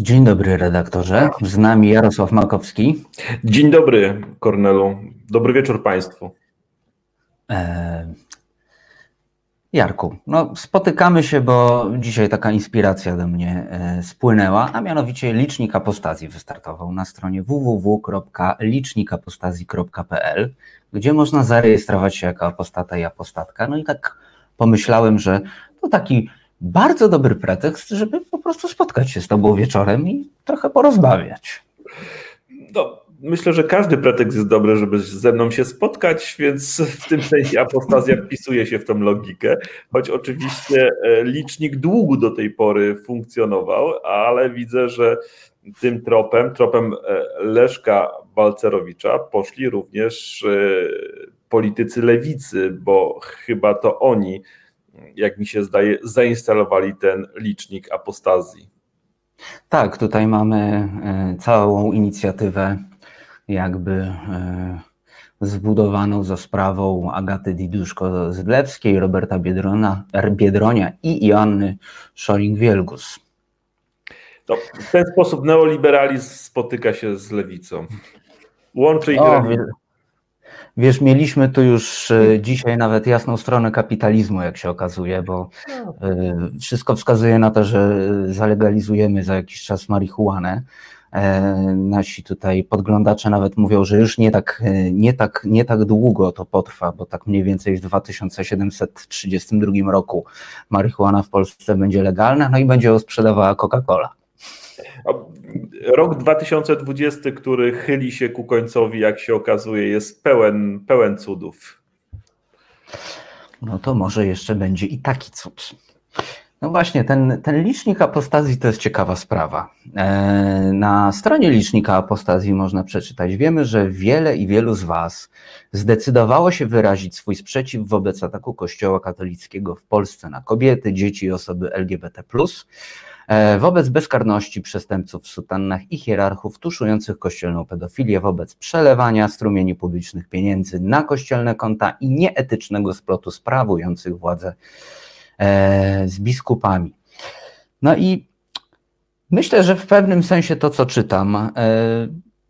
Dzień dobry, redaktorze. Z nami Jarosław Makowski. Dzień dobry, Kornelu. Dobry wieczór Państwu. E, Jarku, no spotykamy się, bo dzisiaj taka inspiracja do mnie e, spłynęła, a mianowicie licznik apostazji wystartował na stronie www.licznikapostazji.pl, gdzie można zarejestrować się jako apostata i apostatka. No i tak pomyślałem, że to taki bardzo dobry pretekst, żeby po prostu spotkać się z Tobą wieczorem i trochę porozmawiać. No, myślę, że każdy pretekst jest dobry, żeby ze mną się spotkać, więc w tym sensie apostazja wpisuje się w tą logikę, choć oczywiście e, licznik długo do tej pory funkcjonował, ale widzę, że tym tropem, tropem e, Leszka Balcerowicza poszli również e, politycy lewicy, bo chyba to oni, jak mi się zdaje, zainstalowali ten licznik apostazji. Tak, tutaj mamy e, całą inicjatywę jakby e, zbudowaną za sprawą Agaty Diduszko-Zydlewskiej, Roberta Biedrona, Biedronia i Joanny Szoring-Wielgus. To w ten sposób neoliberalizm spotyka się z lewicą. Łączy ich o, Wiesz, mieliśmy tu już e, dzisiaj nawet jasną stronę kapitalizmu, jak się okazuje, bo e, wszystko wskazuje na to, że zalegalizujemy za jakiś czas marihuanę. E, nasi tutaj podglądacze nawet mówią, że już nie tak, nie, tak, nie tak długo to potrwa, bo tak mniej więcej w 2732 roku marihuana w Polsce będzie legalna, no i będzie ją sprzedawała Coca-Cola. Rok 2020, który chyli się ku końcowi, jak się okazuje, jest pełen, pełen cudów. No to może jeszcze będzie i taki cud. No właśnie, ten, ten licznik apostazji to jest ciekawa sprawa. E, na stronie licznika apostazji można przeczytać, wiemy, że wiele i wielu z Was zdecydowało się wyrazić swój sprzeciw wobec ataku Kościoła katolickiego w Polsce na kobiety, dzieci i osoby LGBT. E, wobec bezkarności przestępców w sutannach i hierarchów tuszujących kościelną pedofilię, wobec przelewania strumieni publicznych pieniędzy na kościelne konta i nieetycznego splotu sprawujących władzę e, z biskupami. No i myślę, że w pewnym sensie to, co czytam, e,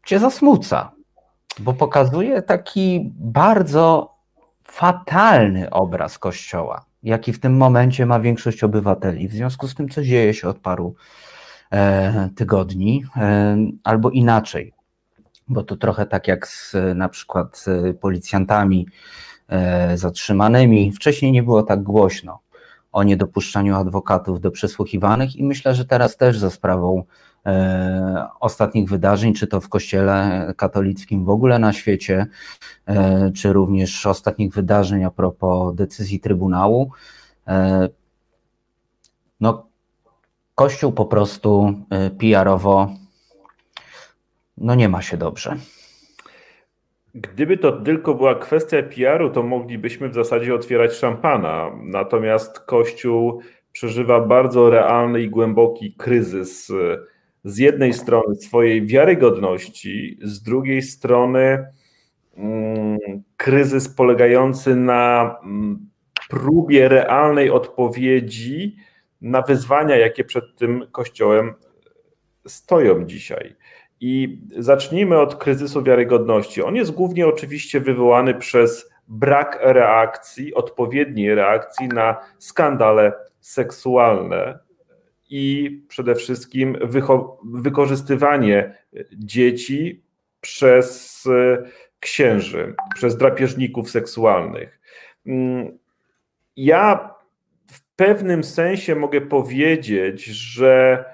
cię zasmuca, bo pokazuje taki bardzo fatalny obraz Kościoła jaki w tym momencie ma większość obywateli. W związku z tym, co dzieje się od paru e, tygodni, e, albo inaczej, bo to trochę tak jak z na przykład z policjantami e, zatrzymanymi. Wcześniej nie było tak głośno o niedopuszczaniu adwokatów do przesłuchiwanych i myślę, że teraz też za sprawą ostatnich wydarzeń, czy to w Kościele katolickim w ogóle na świecie, e, czy również ostatnich wydarzeń a propos decyzji Trybunału. E, no, Kościół po prostu PR-owo no nie ma się dobrze. Gdyby to tylko była kwestia PR-u, to moglibyśmy w zasadzie otwierać szampana. Natomiast Kościół przeżywa bardzo realny i głęboki kryzys z jednej strony swojej wiarygodności, z drugiej strony mm, kryzys polegający na mm, próbie realnej odpowiedzi na wyzwania, jakie przed tym kościołem stoją dzisiaj. I zacznijmy od kryzysu wiarygodności. On jest głównie oczywiście wywołany przez brak reakcji, odpowiedniej reakcji na skandale seksualne, i przede wszystkim wykorzystywanie dzieci przez e, księży, przez drapieżników seksualnych. Mm, ja w pewnym sensie mogę powiedzieć, że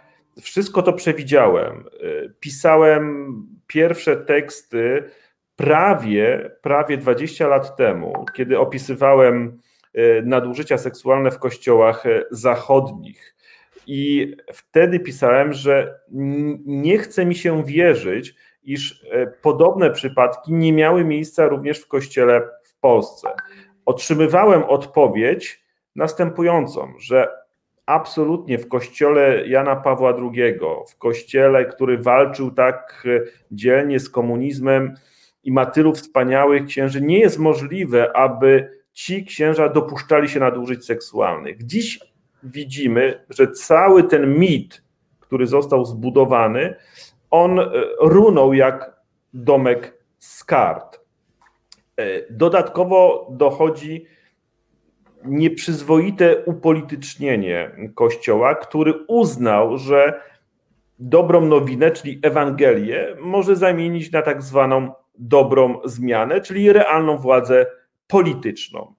wszystko to przewidziałem. E, pisałem pierwsze teksty prawie, prawie 20 lat temu, kiedy opisywałem e, nadużycia seksualne w kościołach zachodnich i wtedy pisałem, że nie chce mi się wierzyć, iż e, podobne przypadki nie miały miejsca również w kościele w Polsce. Otrzymywałem odpowiedź następującą, że absolutnie w kościele Jana Pawła II, w kościele, który walczył tak e, dzielnie z komunizmem i ma tylu wspaniałych księży, nie jest możliwe, aby ci księża dopuszczali się nadużyć seksualnych. Dziś widzimy, że cały ten mit, który został zbudowany, on e, runął jak domek z kart. E, dodatkowo dochodzi nieprzyzwoite upolitycznienie Kościoła, który uznał, że dobrą nowinę, czyli Ewangelię, może zamienić na tak zwaną dobrą zmianę, czyli realną władzę polityczną.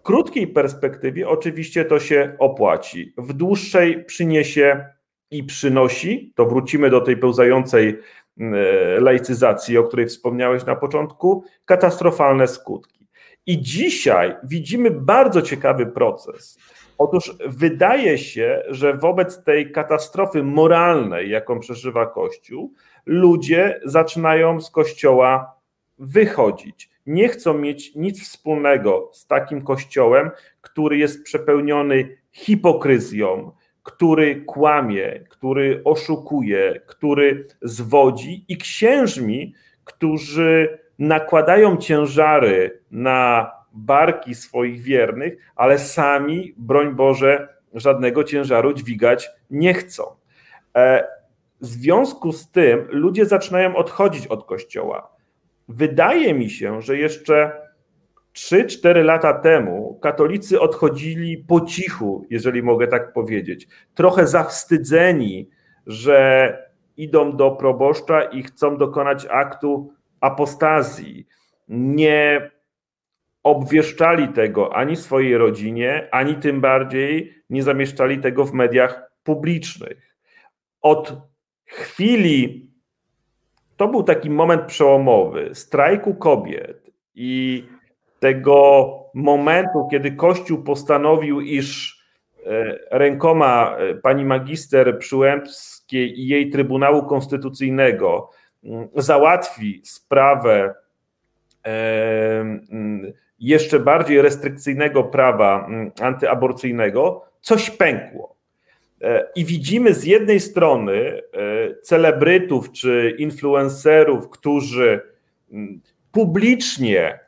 W krótkiej perspektywie oczywiście to się opłaci. W dłuższej przyniesie i przynosi, to wrócimy do tej pełzającej mm, e, laicyzacji, o której wspomniałeś na początku, katastrofalne skutki. I dzisiaj widzimy bardzo ciekawy proces. Otóż wydaje się, że wobec tej katastrofy moralnej, jaką przeżywa Kościół, ludzie zaczynają z Kościoła wychodzić. Nie chcą mieć nic wspólnego z takim kościołem, który jest przepełniony hipokryzją, który kłamie, który oszukuje, który zwodzi i księżmi, którzy nakładają ciężary na barki swoich wiernych, ale sami, broń Boże, żadnego ciężaru dźwigać nie chcą. E, w związku z tym ludzie zaczynają odchodzić od kościoła. Wydaje mi się, że jeszcze 3-4 lata temu katolicy odchodzili po cichu, jeżeli mogę tak powiedzieć, trochę zawstydzeni, że idą do proboszcza i chcą dokonać aktu apostazji. Nie obwieszczali tego ani swojej rodzinie, ani tym bardziej nie zamieszczali tego w mediach publicznych. Od chwili, to był taki moment przełomowy, strajku kobiet i tego momentu, kiedy Kościół postanowił, iż e, rękoma e, pani magister Przyłębskiej i jej Trybunału Konstytucyjnego mm, załatwi sprawę e, mm, jeszcze bardziej restrykcyjnego prawa mm, antyaborcyjnego, coś pękło. I widzimy z jednej strony celebrytów czy influencerów, którzy publicznie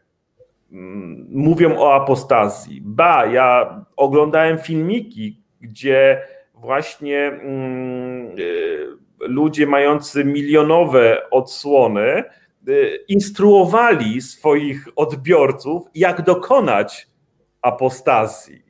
mówią o apostazji. Ba, ja oglądałem filmiki, gdzie właśnie mm, y, ludzie mający milionowe odsłony instruowali swoich odbiorców, jak dokonać apostazji.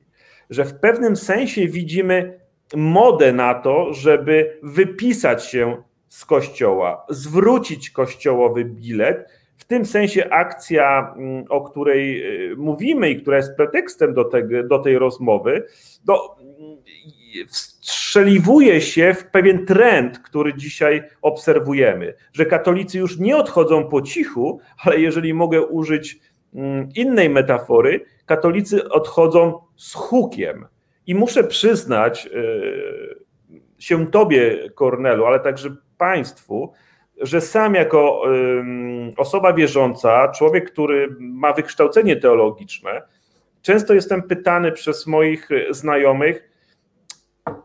Że w pewnym sensie widzimy modę na to, żeby wypisać się z kościoła, zwrócić kościołowy bilet w tym sensie akcja, mm, o której y, mówimy i która jest pretekstem do, tego, do tej rozmowy, do, wstrzeliwuje się w pewien trend, który dzisiaj obserwujemy, że katolicy już nie odchodzą po cichu, ale jeżeli mogę użyć mm, innej metafory, katolicy odchodzą z hukiem. I muszę przyznać y, się Tobie, Kornelu, ale także Państwu, że sam jako osoba wierząca, człowiek, który ma wykształcenie teologiczne, często jestem pytany przez moich znajomych,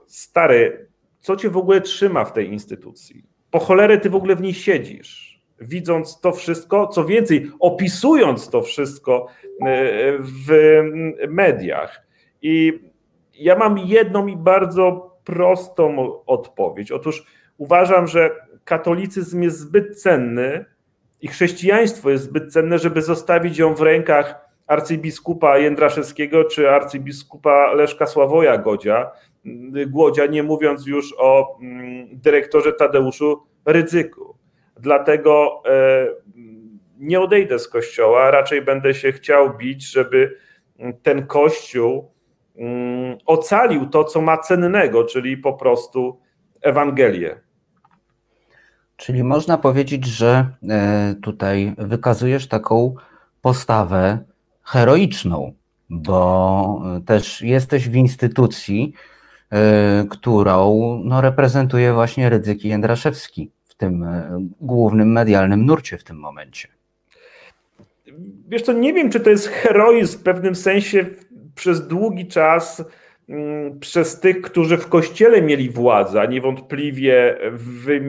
stary, co cię w ogóle trzyma w tej instytucji? Po cholerę ty w ogóle w niej siedzisz? Widząc to wszystko, co więcej, opisując to wszystko e, w mediach. I ja mam jedną i bardzo prostą odpowiedź. Otóż uważam, że katolicyzm jest zbyt cenny i chrześcijaństwo jest zbyt cenne, żeby zostawić ją w rękach arcybiskupa Jędraszewskiego czy arcybiskupa Leszka Sławoja Godzia, Głodzia, nie mówiąc już o mm, dyrektorze Tadeuszu Rydzyku. Dlatego e, nie odejdę z kościoła, raczej będę się chciał bić, żeby ten kościół ocalił to, co ma cennego, czyli po prostu Ewangelię. Czyli można powiedzieć, że e, tutaj wykazujesz taką postawę heroiczną, bo też jesteś w instytucji, e, którą no, reprezentuje właśnie Rydzyk Jędraszewski w tym e, głównym medialnym nurcie w tym momencie. Wiesz co, nie wiem, czy to jest heroizm w pewnym sensie przez długi czas mm, przez tych, którzy w kościele mieli władzę, a niewątpliwie w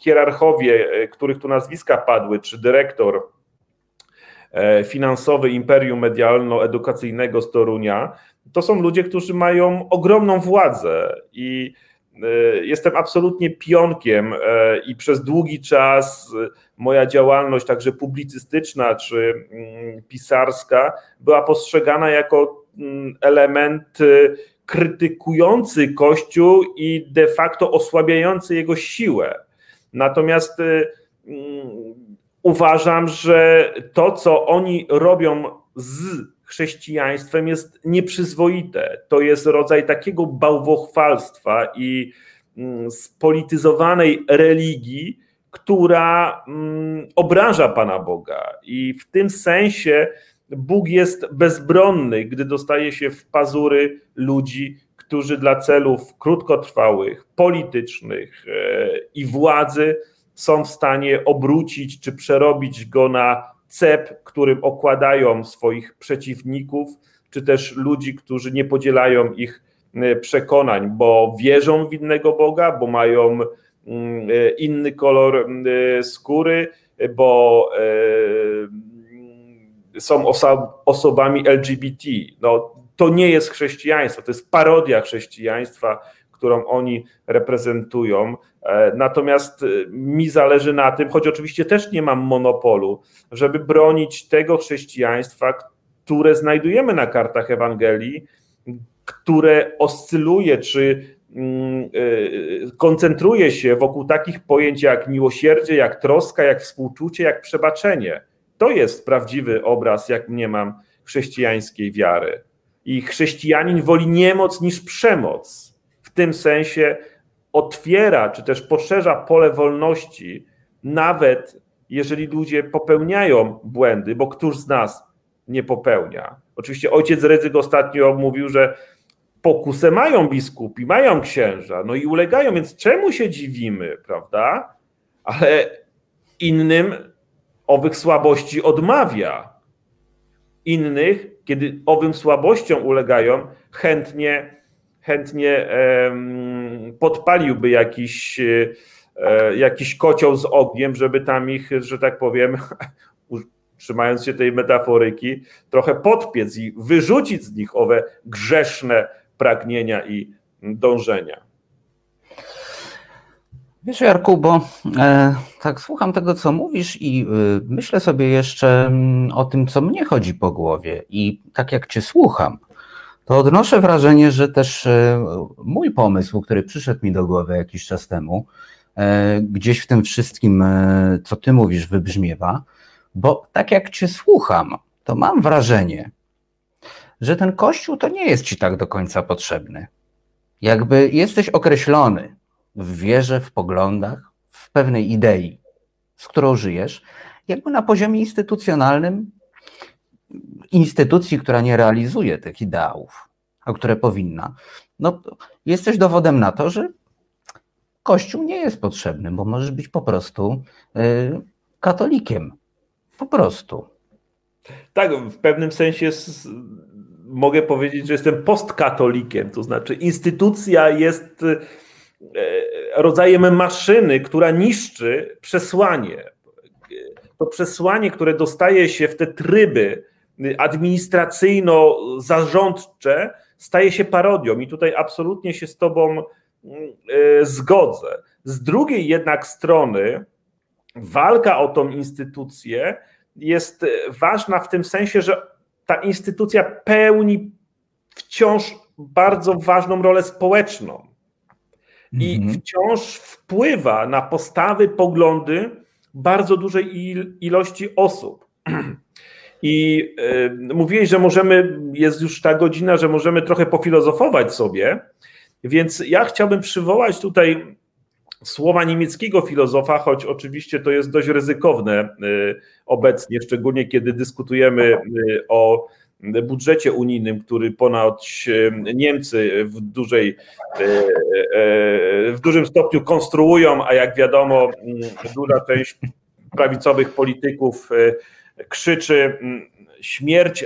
hierarchowie, e, których tu nazwiska padły, czy dyrektor e, finansowy Imperium Medialno-Edukacyjnego z Torunia, to są ludzie, którzy mają ogromną władzę i e, jestem absolutnie pionkiem i przez długi czas moja działalność, także publicystyczna czy mm, pisarska, była postrzegana jako mm, element krytykujący Kościół i de facto osłabiający jego siłę. Natomiast y, mm, uważam, że to, co oni robią z chrześcijaństwem, jest nieprzyzwoite. To jest rodzaj takiego bałwochwalstwa i spolityzowanej religii, która mm, obraża Pana Boga. I w tym sensie Bóg jest bezbronny, gdy dostaje się w pazury ludzi, którzy dla celów krótkotrwałych, politycznych e, i władzy są w stanie obrócić czy przerobić go na cep, którym okładają swoich przeciwników, czy też ludzi, którzy nie podzielają ich e, przekonań, bo wierzą w innego Boga, bo mają inny kolor e, skóry, bo są osobami LGBT. No, to nie jest chrześcijaństwo, to jest parodia chrześcijaństwa, którą oni reprezentują. E, natomiast e, mi zależy na tym, choć oczywiście też nie mam monopolu, żeby bronić tego chrześcijaństwa, które znajdujemy na kartach Ewangelii, które oscyluje czy mm, e, koncentruje się wokół takich pojęć jak miłosierdzie, jak troska, jak współczucie, jak przebaczenie. To jest prawdziwy obraz, jak mnie mam chrześcijańskiej wiary. I chrześcijanin woli niemoc niż przemoc. W tym sensie otwiera, czy też poszerza pole wolności, nawet jeżeli ludzie popełniają błędy, bo któż z nas nie popełnia? Oczywiście ojciec Rydzyk ostatnio mówił, że pokusę mają biskupi, mają księża, no i ulegają, więc czemu się dziwimy, prawda? Ale innym owych słabości odmawia. Innych, kiedy owym słabościom ulegają, chętnie, chętnie podpaliłby jakiś, e, jakiś kocioł z ogniem, żeby tam ich, że tak powiem, trzymając się tej metaforyki, trochę podpiec i wyrzucić z nich owe grzeszne pragnienia i dążenia. Wiesz, Jarku, bo e, tak słucham tego, co mówisz, i e, myślę sobie jeszcze mm, o tym, co mnie chodzi po głowie. I tak jak Cię słucham, to odnoszę wrażenie, że też e, mój pomysł, który przyszedł mi do głowy jakiś czas temu, e, gdzieś w tym wszystkim, co Ty mówisz, wybrzmiewa, bo tak jak Cię słucham, to mam wrażenie, że ten kościół to nie jest Ci tak do końca potrzebny. Jakby jesteś określony w wierze, w poglądach, w pewnej idei, z którą żyjesz, jakby na poziomie instytucjonalnym instytucji, która nie realizuje tych ideałów, a które powinna, no jesteś dowodem na to, że Kościół nie jest potrzebny, bo możesz być po prostu y, katolikiem. Po prostu. Tak, w pewnym sensie mogę powiedzieć, że jestem postkatolikiem, to znaczy instytucja jest E, rodzajem maszyny, która niszczy przesłanie. To przesłanie, które dostaje się w te tryby administracyjno-zarządcze, staje się parodią. I tutaj absolutnie się z Tobą mm, e, zgodzę. Z drugiej jednak strony, walka o tą instytucję jest ważna w tym sensie, że ta instytucja pełni wciąż bardzo ważną rolę społeczną i mhm. wciąż wpływa na postawy, poglądy bardzo dużej ilości osób. I y, mówiłeś, że możemy, jest już ta godzina, że możemy trochę pofilozofować sobie, więc ja chciałbym przywołać tutaj słowa niemieckiego filozofa, choć oczywiście to jest dość ryzykowne y, obecnie, szczególnie kiedy dyskutujemy y, o budżecie unijnym, który ponad Niemcy w, dużej, w dużym stopniu konstruują, a jak wiadomo, duża część prawicowych polityków krzyczy śmierć,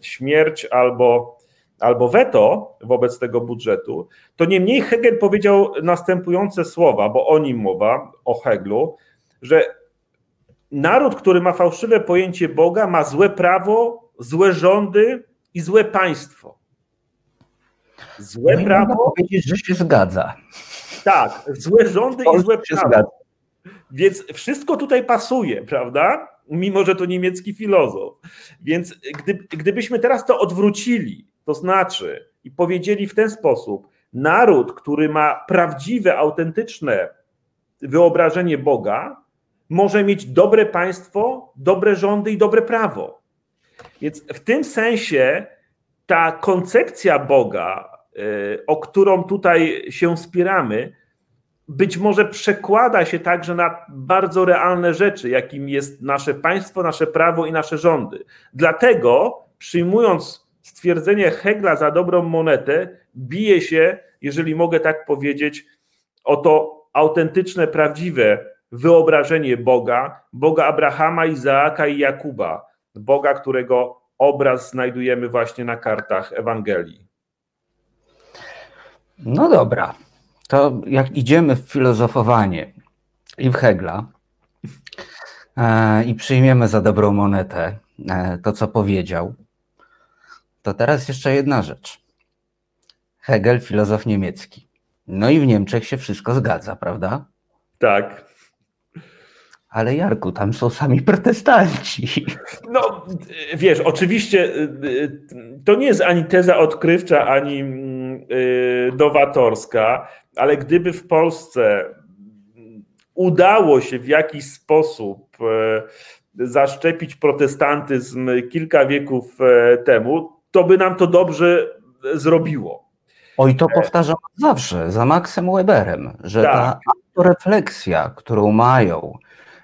śmierć albo, albo weto wobec tego budżetu, to niemniej Hegel powiedział następujące słowa, bo o nim mowa, o Heglu, że naród, który ma fałszywe pojęcie Boga, ma złe prawo złe rządy i złe państwo. Złe no prawo. Można powiedzieć, że się zgadza. Tak, złe rządy i złe prawo. Zgadza. Więc wszystko tutaj pasuje, prawda? Mimo, że to niemiecki filozof. Więc gdy, gdybyśmy teraz to odwrócili, to znaczy i powiedzieli w ten sposób, naród, który ma prawdziwe, autentyczne wyobrażenie Boga, może mieć dobre państwo, dobre rządy i dobre prawo. Więc w tym sensie ta koncepcja Boga, y, o którą tutaj się spieramy, być może przekłada się także na bardzo realne rzeczy, jakim jest nasze państwo, nasze prawo i nasze rządy. Dlatego, przyjmując stwierdzenie Hegla za dobrą monetę, bije się, jeżeli mogę tak powiedzieć, o to autentyczne, prawdziwe wyobrażenie Boga, Boga Abrahama, Izaaka i Jakuba, Boga, którego obraz znajdujemy właśnie na kartach Ewangelii. No dobra, to jak idziemy w filozofowanie i w Hegla e, i przyjmiemy za dobrą monetę e, to, co powiedział, to teraz jeszcze jedna rzecz. Hegel, filozof niemiecki. No i w Niemczech się wszystko zgadza, prawda? Tak. Ale Jarku, tam są sami protestanci. No, wiesz, oczywiście y, y, to nie jest ani teza odkrywcza, ani y, nowatorska, ale gdyby w Polsce udało się w jakiś sposób zaszczepić protestantyzm kilka wieków temu, to by nam to dobrze zrobiło. Oj, to powtarzam zawsze za Maxem Weberem, że tak. ta refleksja, którą mają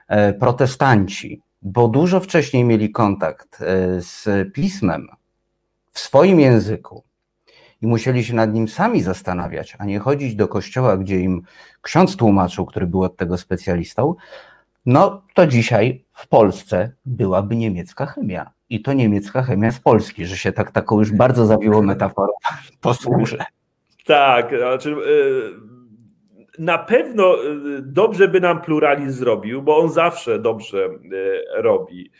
e, protestanci, bo dużo wcześniej mieli kontakt e, z pismem w swoim języku i musieli się nad nim sami zastanawiać, a nie chodzić do kościoła, gdzie im ksiądz tłumaczył, który był od tego specjalistą, no to dzisiaj w Polsce byłaby niemiecka chemia. I to niemiecka chemia z Polski, że się tak taką już bardzo zawiłą metaforą posłużę. Tak, znaczy, y, na pewno y, dobrze by nam pluralizm zrobił, bo on zawsze dobrze y, robi.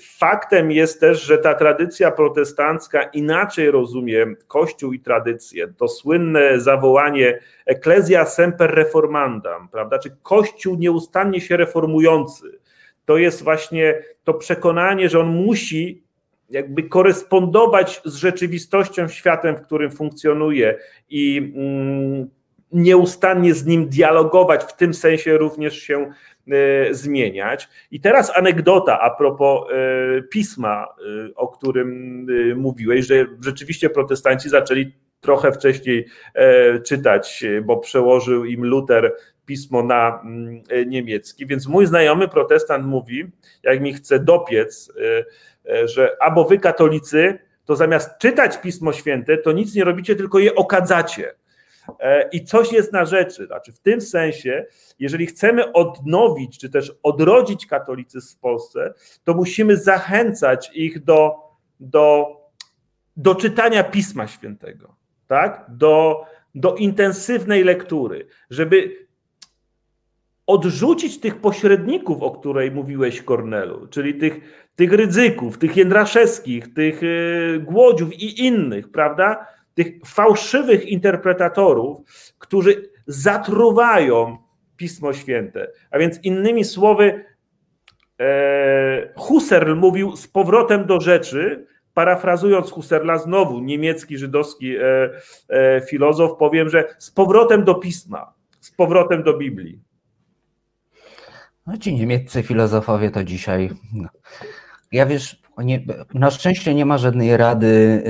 Faktem jest też, że ta tradycja protestancka inaczej rozumie Kościół i tradycję. To słynne zawołanie Ecclesia semper reformandam, prawda? Czy Kościół nieustannie się reformujący. To jest właśnie to przekonanie, że on musi jakby korespondować z rzeczywistością, światem, w którym funkcjonuje i mm, nieustannie z nim dialogować, w tym sensie również się e, zmieniać. I teraz anegdota a propos e, pisma, e, o którym mówiłeś, że rzeczywiście protestanci zaczęli trochę wcześniej czytać, bo przełożył im Luther pismo na mm, niemiecki. Więc mój znajomy protestant mówi, jak mi chce dopiec, E, że albo wy katolicy, to zamiast czytać Pismo Święte, to nic nie robicie, tylko je okadzacie. E, I coś jest na rzeczy. Znaczy, w tym sensie, jeżeli chcemy odnowić, czy też odrodzić katolicyzm w Polsce, to musimy zachęcać ich do, do, do czytania Pisma Świętego, tak? do, do intensywnej lektury, żeby odrzucić tych pośredników, o której mówiłeś, Kornelu, czyli tych, tych ryzyków, tych jędraszewskich, tych y, głodziów i innych, prawda? Tych fałszywych interpretatorów, którzy zatruwają Pismo Święte. A więc innymi słowy, e, Husserl mówił z powrotem do rzeczy, parafrazując Husserla znowu, niemiecki, żydowski e, e, filozof, powiem, że z powrotem do Pisma, z powrotem do Biblii. No ci niemieccy filozofowie to dzisiaj. No. Ja wiesz, nie, na szczęście nie ma żadnej rady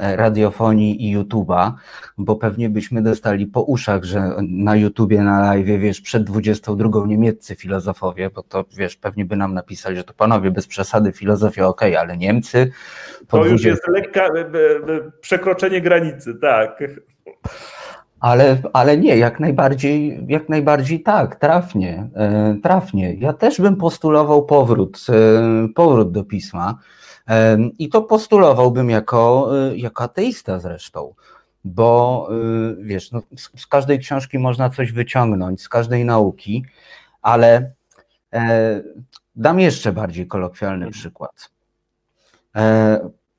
yy, radiofonii i YouTube'a, bo pewnie byśmy dostali po uszach, że na YouTubie, na live, wiesz, przed 22 niemieccy filozofowie, bo to wiesz, pewnie by nam napisali, że to panowie bez przesady filozofia ok, ale Niemcy. To 20... już jest lekka przekroczenie granicy, tak. Ale, ale nie, jak najbardziej, jak najbardziej tak, trafnie, e, trafnie. Ja też bym postulował powrót, e, powrót do pisma e, i to postulowałbym jako, jako ateista zresztą, bo wiesz, no, z, z każdej książki można coś wyciągnąć, z każdej nauki, ale dam jeszcze bardziej kolokwialny mhm. przykład.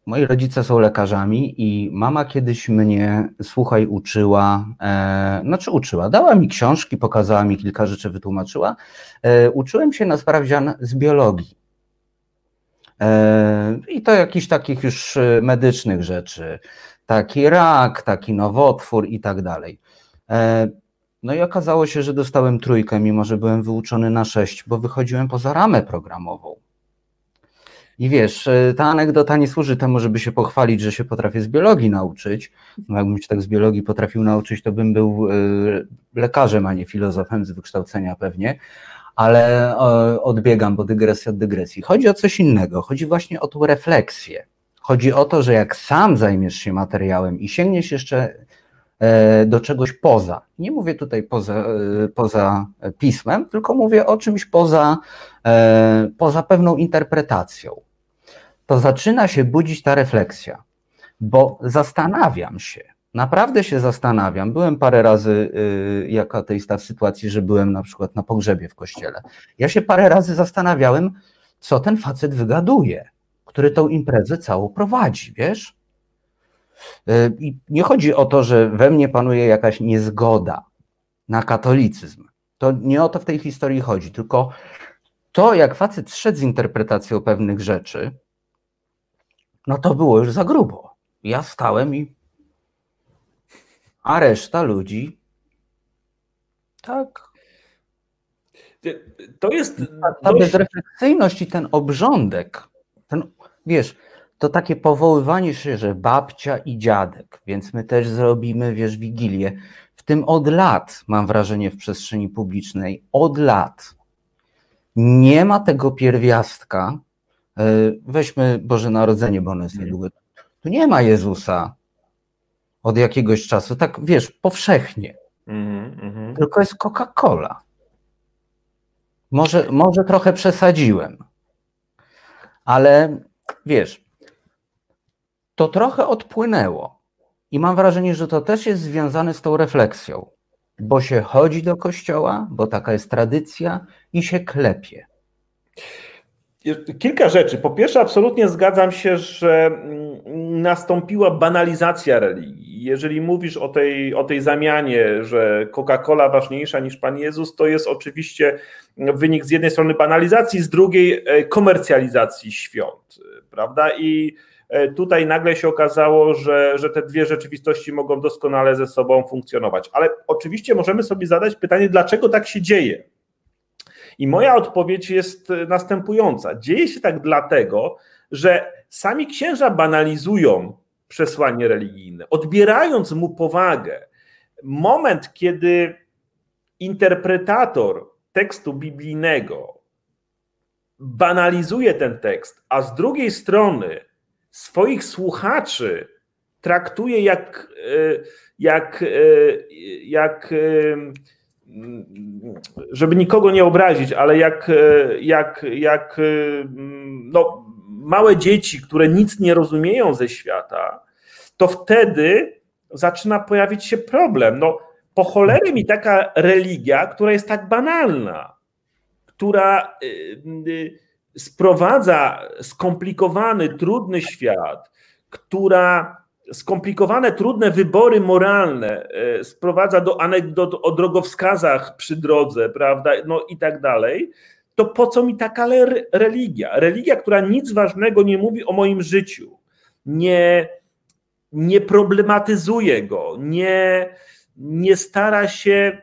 Moi rodzice są lekarzami i mama kiedyś mnie, słuchaj, uczyła, e, znaczy uczyła, dała mi książki, pokazała mi kilka rzeczy, wytłumaczyła. E, uczyłem się na sprawdzian z biologii. E, I to jakichś takich już e, medycznych rzeczy, taki rak, taki nowotwór i tak dalej. E, no i okazało się, że dostałem trójkę, mimo że byłem wyuczony na sześć, bo wychodziłem poza ramę programową. I wiesz, e, ta anegdota nie służy temu, żeby się pochwalić, że się potrafię z biologii nauczyć. No jakbym się tak z biologii potrafił nauczyć, to bym był e, lekarzem, a nie filozofem z wykształcenia pewnie. Ale e, odbiegam, bo dygresja od dygresji. Chodzi o coś innego. Chodzi właśnie o tą refleksję. Chodzi o to, że jak sam zajmiesz się materiałem i sięgniesz jeszcze do czegoś poza. Nie mówię tutaj poza, poza pismem, tylko mówię o czymś poza, poza pewną interpretacją. To zaczyna się budzić ta refleksja, bo zastanawiam się, naprawdę się zastanawiam. Byłem parę razy jako ateista w sytuacji, że byłem na przykład na pogrzebie w kościele. Ja się parę razy zastanawiałem, co ten facet wygaduje, który tą imprezę całą prowadzi, wiesz? E, I nie chodzi o to, że we mnie panuje jakaś niezgoda na katolicyzm. To nie o to w tej historii chodzi, tylko to, jak facet szedł z interpretacją pewnych rzeczy, no to było już za grubo. Ja stałem i. A reszta ludzi. Tak. To jest. Ta, ta dość... bezrefleksyjność i ten obrządek, ten, wiesz, to takie powoływanie się, że babcia i dziadek, więc my też zrobimy, wiesz, wigilię. W tym od lat, mam wrażenie, w przestrzeni publicznej, od lat nie ma tego pierwiastka. E, weźmy Boże Narodzenie, bo ono jest niedługo. Tu nie ma Jezusa od jakiegoś czasu, tak wiesz, powszechnie. Mm -hmm. Tylko jest Coca-Cola. Może, może trochę przesadziłem, ale wiesz, to trochę odpłynęło. I mam wrażenie, że to też jest związane z tą refleksją, bo się chodzi do kościoła, bo taka jest tradycja i się klepie. Kilka rzeczy. Po pierwsze, absolutnie zgadzam się, że mm, nastąpiła banalizacja religii. Jeżeli mówisz o tej, o tej zamianie, że Coca-Cola ważniejsza niż Pan Jezus, to jest oczywiście wynik z jednej strony banalizacji, z drugiej e, komercjalizacji świąt, prawda? I E, tutaj nagle się okazało, że, że te dwie rzeczywistości mogą doskonale ze sobą funkcjonować. Ale oczywiście możemy sobie zadać pytanie, dlaczego tak się dzieje? I moja odpowiedź jest następująca. Dzieje się tak dlatego, że sami księża banalizują przesłanie religijne, odbierając mu powagę. Moment, kiedy interpretator tekstu biblijnego banalizuje ten tekst, a z drugiej strony swoich słuchaczy traktuje jak, e, jak, e, jak e, żeby nikogo nie obrazić, ale jak, jak, jak no, małe dzieci, które nic nie rozumieją ze świata, to wtedy zaczyna pojawić się problem. No, po cholerę mi taka religia, która jest tak banalna, która sprowadza skomplikowany, trudny świat, która skomplikowane, trudne wybory moralne e, sprowadza do anegdot o drogowskazach przy drodze, prawda, no i tak dalej, to po co mi taka religia? Religia, która nic ważnego nie mówi o moim życiu, nie, nie problematyzuje go, nie, nie stara się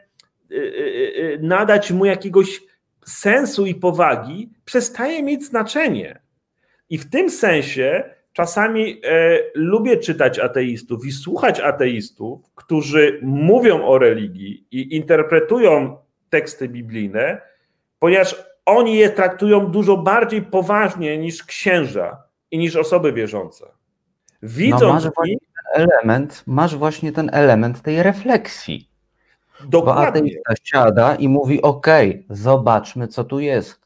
e, e, nadać mu jakiegoś sensu i powagi przestaje mieć znaczenie. I w tym sensie czasami e, lubię czytać ateistów i słuchać ateistów, którzy mówią o religii i interpretują teksty biblijne, ponieważ oni je traktują dużo bardziej poważnie niż księża i niż osoby wierzące. Widząc no masz, właśnie element, masz właśnie ten element tej refleksji. Dokładnie. Bo ateista siada i mówi: OK, zobaczmy, co tu jest.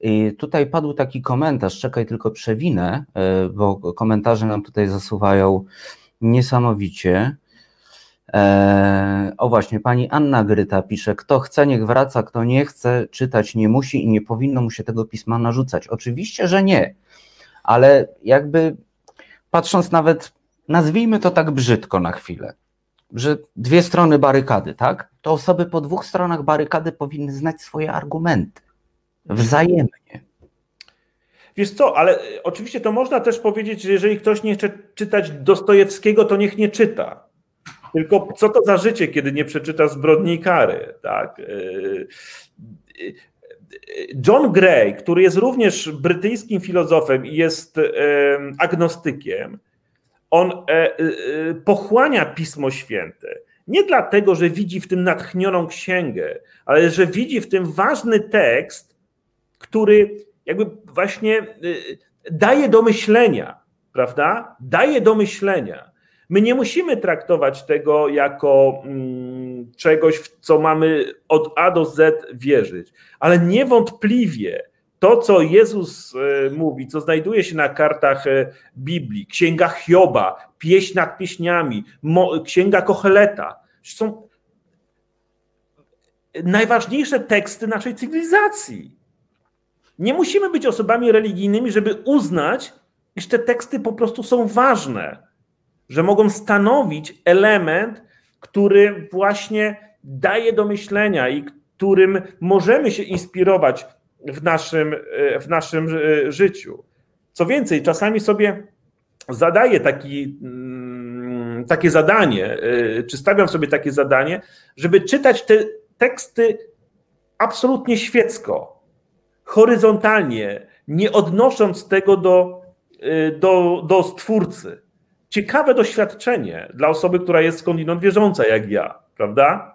I tutaj padł taki komentarz, czekaj, tylko przewinę, e, bo komentarze nam tutaj zasuwają niesamowicie. E, o właśnie, pani Anna Gryta pisze, kto chce, niech wraca, kto nie chce, czytać nie musi i nie powinno mu się tego pisma narzucać. Oczywiście, że nie, ale jakby patrząc nawet, nazwijmy to tak brzydko na chwilę, że dwie strony barykady, tak? To osoby po dwóch stronach barykady powinny znać swoje argumenty wzajemnie. Wiesz co, ale e, oczywiście to można też powiedzieć, że jeżeli ktoś nie chce czytać Dostojewskiego, to niech nie czyta. Tylko co to za życie, kiedy nie przeczyta zbrodni kary, tak? E, e, John Gray, który jest również brytyjskim filozofem i jest agnostykiem, on pochłania Pismo Święte. Nie dlatego, że widzi w tym natchnioną księgę, ale że widzi w tym ważny tekst, który jakby właśnie y, daje do myślenia, prawda? Daje do myślenia. My nie musimy traktować tego jako mm, czegoś, w co mamy od A do Z wierzyć, ale niewątpliwie to, co Jezus e, mówi, co znajduje się na kartach e, Biblii, księga Hioba, pieśń nad pieśniami, księga Kocheleta, są najważniejsze teksty naszej cywilizacji. Nie musimy być osobami religijnymi, żeby uznać, iż te teksty po prostu są ważne, że mogą stanowić element, który właśnie daje do myślenia i którym możemy się inspirować w naszym, w naszym e, życiu. Co więcej, czasami sobie zadaję taki, mm, takie zadanie, e, czy stawiam sobie takie zadanie, żeby czytać te teksty absolutnie świecko, horyzontalnie, nie odnosząc tego do, y, do, do stwórcy. Ciekawe doświadczenie dla osoby, która jest skądinąd wierząca, jak ja, prawda?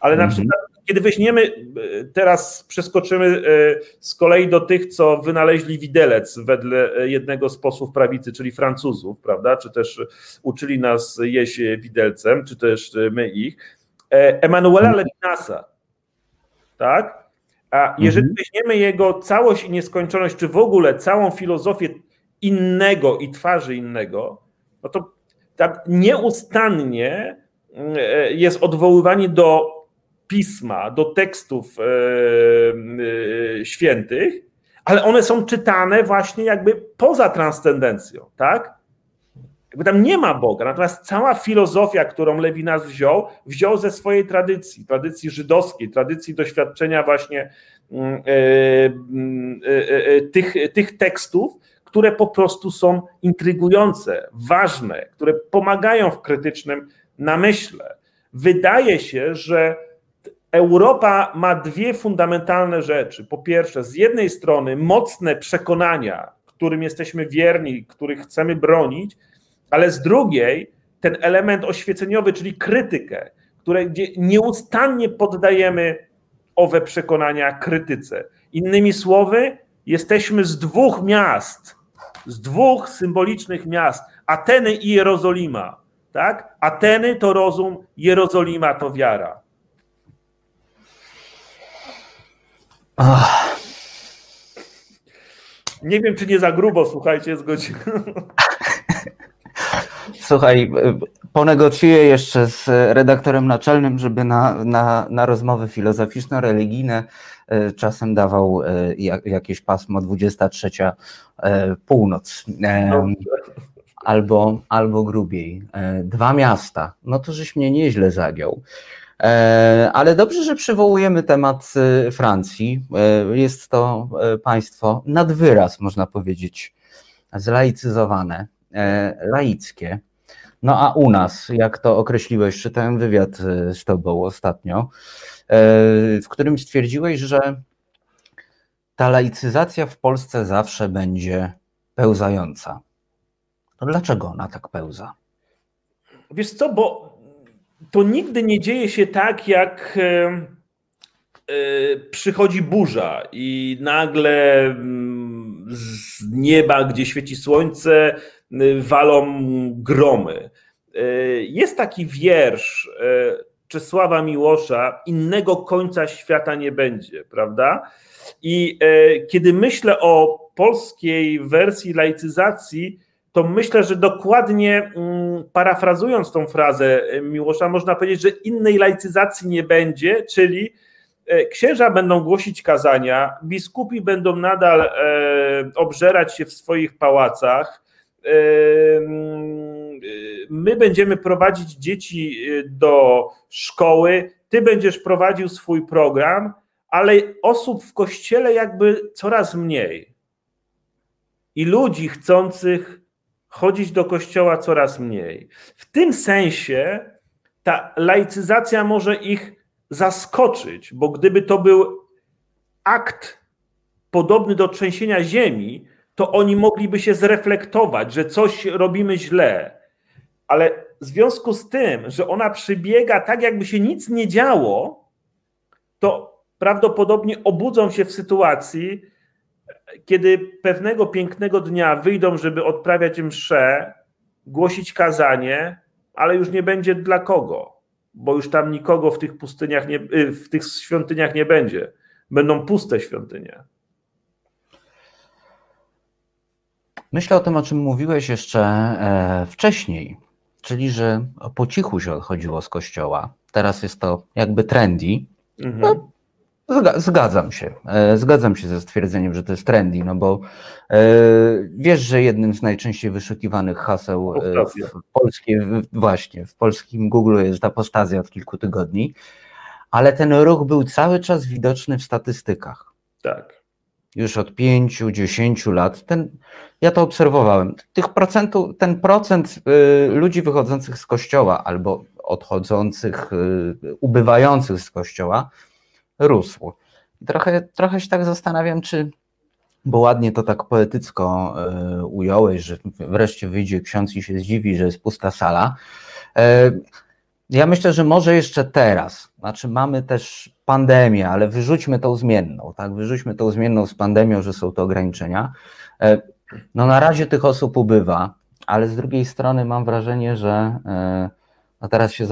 Ale na mhm. przykład, kiedy weźmiemy, y, teraz przeskoczymy y, z kolei do tych, co wynaleźli widelec wedle jednego z posłów prawicy, czyli Francuzów, prawda? Czy też uczyli nas jeść widelcem, czy też my ich. E, Emanuela mhm. Levinasa, tak? A jeżeli mhm. weźmiemy jego całość i nieskończoność, czy w ogóle całą filozofię innego i twarzy innego, no to tak nieustannie e, jest odwoływanie do pisma, do tekstów e, świętych, ale one są czytane właśnie jakby poza transcendencją, tak? Jakby tam nie ma Boga, natomiast cała filozofia, którą Lewinas wziął, wziął ze swojej tradycji, tradycji żydowskiej, tradycji doświadczenia właśnie mm, e, mm, e, e, tych, tych tekstów, które po prostu są intrygujące, ważne, które pomagają w krytycznym namyśle. Wydaje się, że Europa ma dwie fundamentalne rzeczy. Po pierwsze, z jednej strony mocne przekonania, którym jesteśmy wierni, których chcemy bronić, ale z drugiej ten element oświeceniowy, czyli krytykę, które, gdzie nieustannie poddajemy owe przekonania krytyce. Innymi słowy, jesteśmy z dwóch miast, z dwóch symbolicznych miast, Ateny i Jerozolima. Tak? Ateny to rozum, Jerozolima to wiara. Ach. Nie wiem, czy nie za grubo, słuchajcie, jest godzina. Słuchaj, ponegocjuję jeszcze z redaktorem naczelnym, żeby na, na, na rozmowy filozoficzno-religijne e, czasem dawał e, jakieś pasmo 23 e, północ. Albo, albo grubiej. Dwa miasta. No to żeś mnie nieźle zagiął. Ale dobrze, że przywołujemy temat Francji. Jest to państwo nad wyraz, można powiedzieć, zlaicyzowane, laickie. No a u nas, jak to określiłeś, czytałem wywiad e, z tobą ostatnio, e, w którym stwierdziłeś, że ta laicyzacja w Polsce zawsze będzie pełzająca. To dlaczego ona tak pełza? Wiesz co, bo to nigdy nie dzieje się tak, jak e, przychodzi burza i nagle mm, z nieba, gdzie świeci słońce, walą gromy. Y, jest taki wiersz y, Czesława Miłosza, innego końca świata nie będzie, prawda? I kiedy myślę o polskiej wersji laicyzacji, to myślę, że dokładnie mm, parafrazując tą frazę Miłosza, można powiedzieć, że innej laicyzacji nie będzie, czyli księża będą głosić kazania, biskupi będą nadal obżerać się w swoich pałacach, my będziemy prowadzić dzieci y, do szkoły, ty będziesz prowadził swój program, ale osób w kościele jakby coraz mniej. I ludzi chcących chodzić do kościoła coraz mniej. W tym sensie ta laicyzacja może ich zaskoczyć, bo gdyby to był akt podobny do trzęsienia ziemi, to oni mogliby się zreflektować, że coś robimy źle. Ale w związku z tym, że ona przybiega tak, jakby się nic nie działo, to prawdopodobnie obudzą się w sytuacji, kiedy pewnego pięknego dnia wyjdą, żeby odprawiać mszę głosić kazanie, ale już nie będzie dla kogo, bo już tam nikogo w tych pustyniach, nie, w tych świątyniach nie będzie. Będą puste świątynie. Myślę o tym, o czym mówiłeś jeszcze e, wcześniej, czyli że po cichu się odchodziło z kościoła. Teraz jest to jakby trendy. Mhm. No, Zgadzam się. E, zgadzam się ze stwierdzeniem, że to jest trendy, no bo e, wiesz, że jednym z najczęściej wyszukiwanych haseł w polskie, właśnie w polskim Google jest apostazja od kilku tygodni, ale ten ruch był cały czas widoczny w statystykach. Tak. Już od pięciu, dziesięciu lat. Ten, ja to obserwowałem. Tych procentu, ten procent ludzi wychodzących z kościoła albo odchodzących, ubywających z kościoła rósł. Trochę, trochę się tak zastanawiam, czy, bo ładnie to tak poetycko e, ująłeś, że wreszcie wyjdzie ksiądz i się zdziwi, że jest pusta sala. Ja myślę, że może jeszcze teraz, znaczy mamy też pandemię, ale wyrzućmy tą zmienną, tak? Wyrzućmy tą zmienną z pandemią, że są to ograniczenia. E, no na razie tych osób ubywa, ale z drugiej strony mam wrażenie, że a teraz się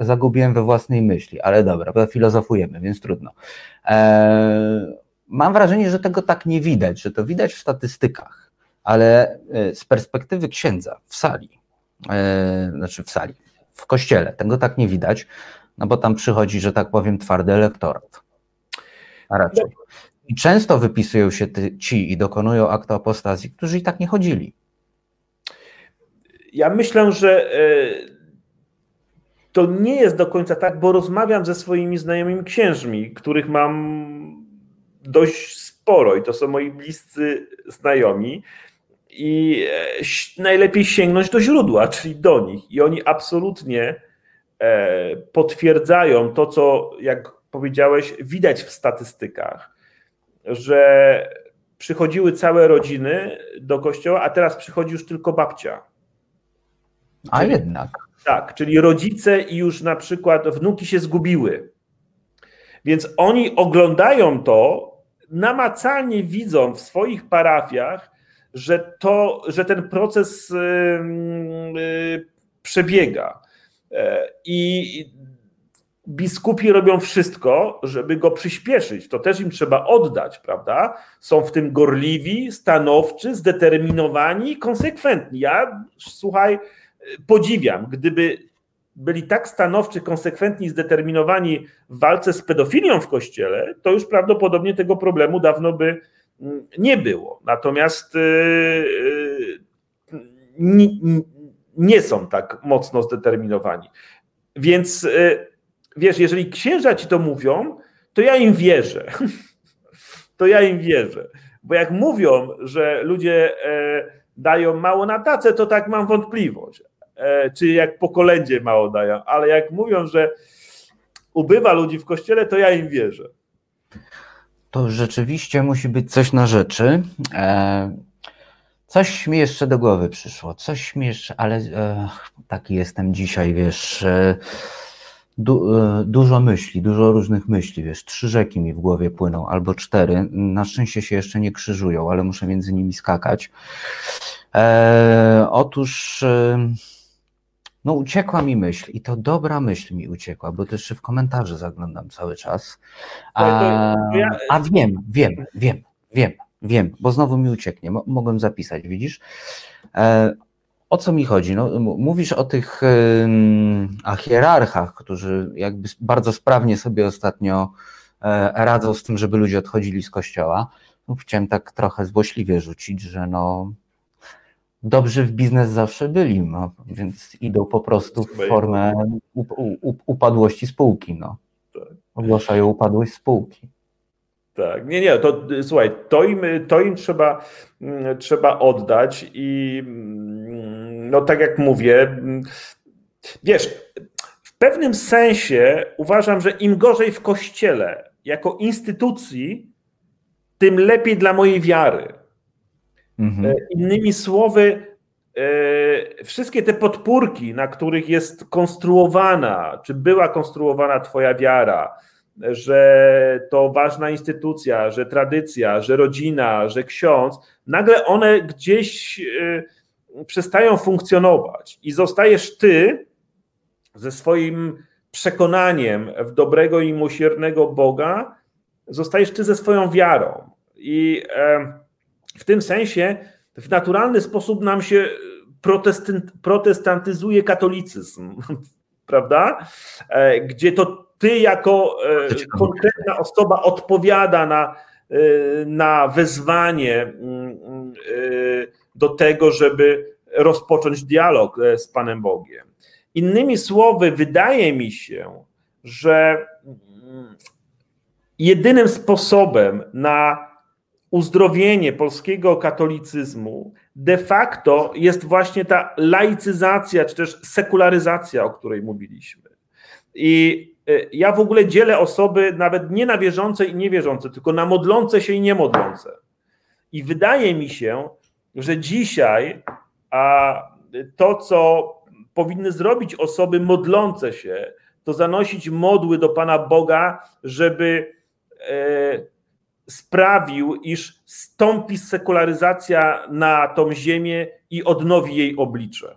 zagubiłem we własnej myśli, ale dobra, filozofujemy, więc trudno. E, mam wrażenie, że tego tak nie widać, że to widać w statystykach, ale e, z perspektywy księdza w sali, e, znaczy w sali, w kościele, tego tak nie widać, no bo tam przychodzi, że tak powiem, twardy elektorat. A raczej. I często wypisują się ci i dokonują aktu apostazji, którzy i tak nie chodzili. Ja myślę, że to nie jest do końca tak, bo rozmawiam ze swoimi znajomymi księżmi, których mam dość sporo i to są moi bliscy znajomi. I e, najlepiej sięgnąć do źródła, czyli do nich. I oni absolutnie e, potwierdzają to, co, jak powiedziałeś, widać w statystykach, że przychodziły całe rodziny do kościoła, a teraz przychodzi już tylko babcia. A jednak. Tak, czyli rodzice i już na przykład wnuki się zgubiły. Więc oni oglądają to, namacalnie widzą w swoich parafiach, że, to, że ten proces yy, przebiega. E, I biskupi robią wszystko, żeby go przyspieszyć. To też im trzeba oddać, prawda? Są w tym gorliwi, stanowczy, zdeterminowani, konsekwentni. Ja, słuchaj, podziwiam. Gdyby byli tak stanowczy, konsekwentni, zdeterminowani w walce z pedofilią w kościele, to już prawdopodobnie tego problemu dawno by mm, nie było. Natomiast y, y, nie są tak mocno zdeterminowani. Więc y, wiesz, jeżeli księża ci to mówią, to ja im wierzę. To ja im wierzę. Bo jak mówią, że ludzie e, dają mało na tacę, to tak mam wątpliwość. E, czy jak po kolędzie mało dają, ale jak mówią, że ubywa ludzi w kościele, to ja im wierzę. To rzeczywiście musi być coś na rzeczy. E, coś mi jeszcze do głowy przyszło, coś mi jeszcze, ale taki jestem dzisiaj, wiesz. Du, dużo myśli, dużo różnych myśli, wiesz, trzy rzeki mi w głowie płyną, albo cztery. Na szczęście się jeszcze nie krzyżują, ale muszę między nimi skakać. E, otóż no uciekła mi myśl i to dobra myśl mi uciekła, bo też w komentarze zaglądam cały czas. A, a wiem, wiem, wiem, wiem, wiem, bo znowu mi ucieknie, mogłem zapisać, widzisz? O co mi chodzi? No, mówisz o tych a hierarchach, którzy jakby bardzo sprawnie sobie ostatnio e, radzą z tym, żeby ludzie odchodzili z kościoła. No, chciałem tak trochę złośliwie rzucić, że no dobrzy w biznes zawsze byli, no, więc idą po prostu w formę upadłości spółki. No. Tak. Ogłaszają upadłość spółki. Tak, nie, nie, to słuchaj, to im, to im trzeba, mm, trzeba oddać i mm, no tak jak mówię, mm, wiesz, w pewnym sensie uważam, że im gorzej w kościele jako instytucji, tym lepiej dla mojej wiary. Mhm. E, innymi słowy, e, wszystkie te podpórki, na których jest konstruowana, czy była konstruowana Twoja wiara, że to ważna instytucja, że tradycja, że rodzina, że ksiądz, nagle one gdzieś e, przestają funkcjonować i zostajesz ty ze swoim przekonaniem w dobrego i miłosiernego Boga, zostajesz ty ze swoją wiarą. I w tym sensie w naturalny sposób nam się protestantyzuje katolicyzm, prawda? E, gdzie to ty jako e, konkretna osoba odpowiada na, e, na wezwanie mm, mm, do tego, żeby rozpocząć dialog z Panem Bogiem. Innymi słowy, wydaje mi się, że mm, jedynym sposobem na uzdrowienie polskiego katolicyzmu de facto jest właśnie ta laicyzacja, czy też sekularyzacja, o której mówiliśmy. I e, ja w ogóle dzielę osoby nawet nie na wierzące i niewierzące, tylko na modlące się i niemodlące. I wydaje mi się, że dzisiaj a to, co powinny zrobić osoby modlące się, to zanosić modły do Pana Boga, żeby e, sprawił, iż stąpi sekularyzacja na tą ziemię i odnowi jej oblicze.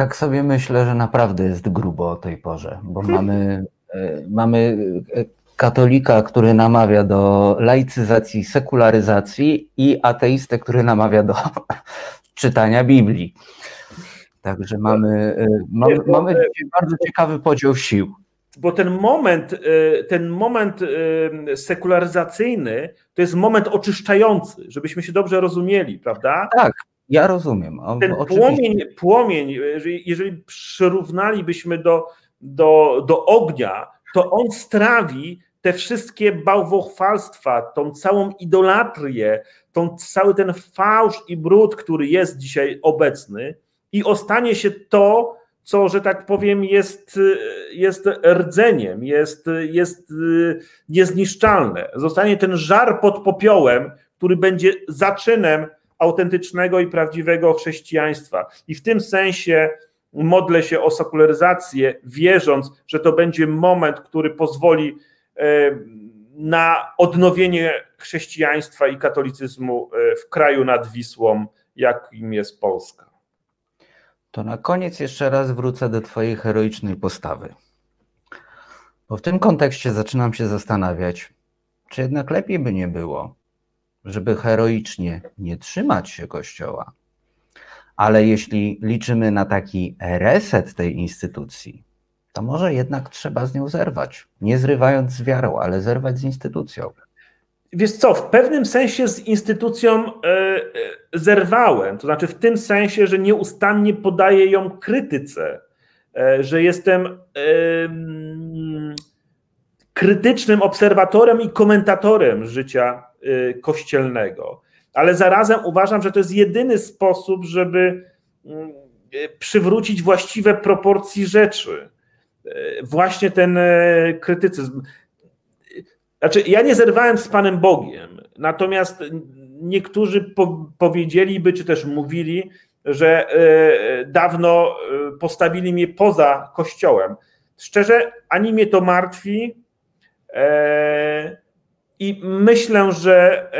Tak sobie myślę, że naprawdę jest grubo o tej porze, bo mamy, e, mamy e, katolika, który namawia do laicyzacji, sekularyzacji i ateistę, który namawia do czytania Biblii. Także mamy, e, mamy, mamy bardzo ciekawy podział sił bo ten moment, ten moment sekularyzacyjny to jest moment oczyszczający, żebyśmy się dobrze rozumieli, prawda? Tak, ja rozumiem. ten płomień, płomień, jeżeli przyrównalibyśmy do, do, do ognia, to on strawi te wszystkie bałwochwalstwa, tą całą idolatrię, tą, cały ten fałsz i brud, który jest dzisiaj obecny i ostanie się to, co, że tak powiem, jest, jest rdzeniem, jest, jest niezniszczalne. Zostanie ten żar pod popiołem, który będzie zaczynem autentycznego i prawdziwego chrześcijaństwa. I w tym sensie modlę się o sekularyzację, wierząc, że to będzie moment, który pozwoli e, na odnowienie chrześcijaństwa i katolicyzmu e, w kraju nad Wisłą, jakim jest Polska. To na koniec jeszcze raz wrócę do Twojej heroicznej postawy. Bo w tym kontekście zaczynam się zastanawiać, czy jednak lepiej by nie było, żeby heroicznie nie trzymać się Kościoła, ale jeśli liczymy na taki reset tej instytucji, to może jednak trzeba z nią zerwać. Nie zrywając z wiarą, ale zerwać z instytucją. Wiesz co, w pewnym sensie z instytucją e, zerwałem. To znaczy w tym sensie, że nieustannie podaję ją krytyce, e, że jestem krytycznym obserwatorem i komentatorem życia kościelnego. Ale zarazem uważam, że to jest jedyny sposób, żeby mm, przywrócić właściwe proporcji rzeczy. Właśnie ten krytycyzm. Znaczy, ja nie zerwałem z Panem Bogiem, natomiast niektórzy po, powiedzieliby, czy też mówili, że dawno postawili mnie poza Kościołem. Szczerze, ani mnie to martwi e, i myślę, że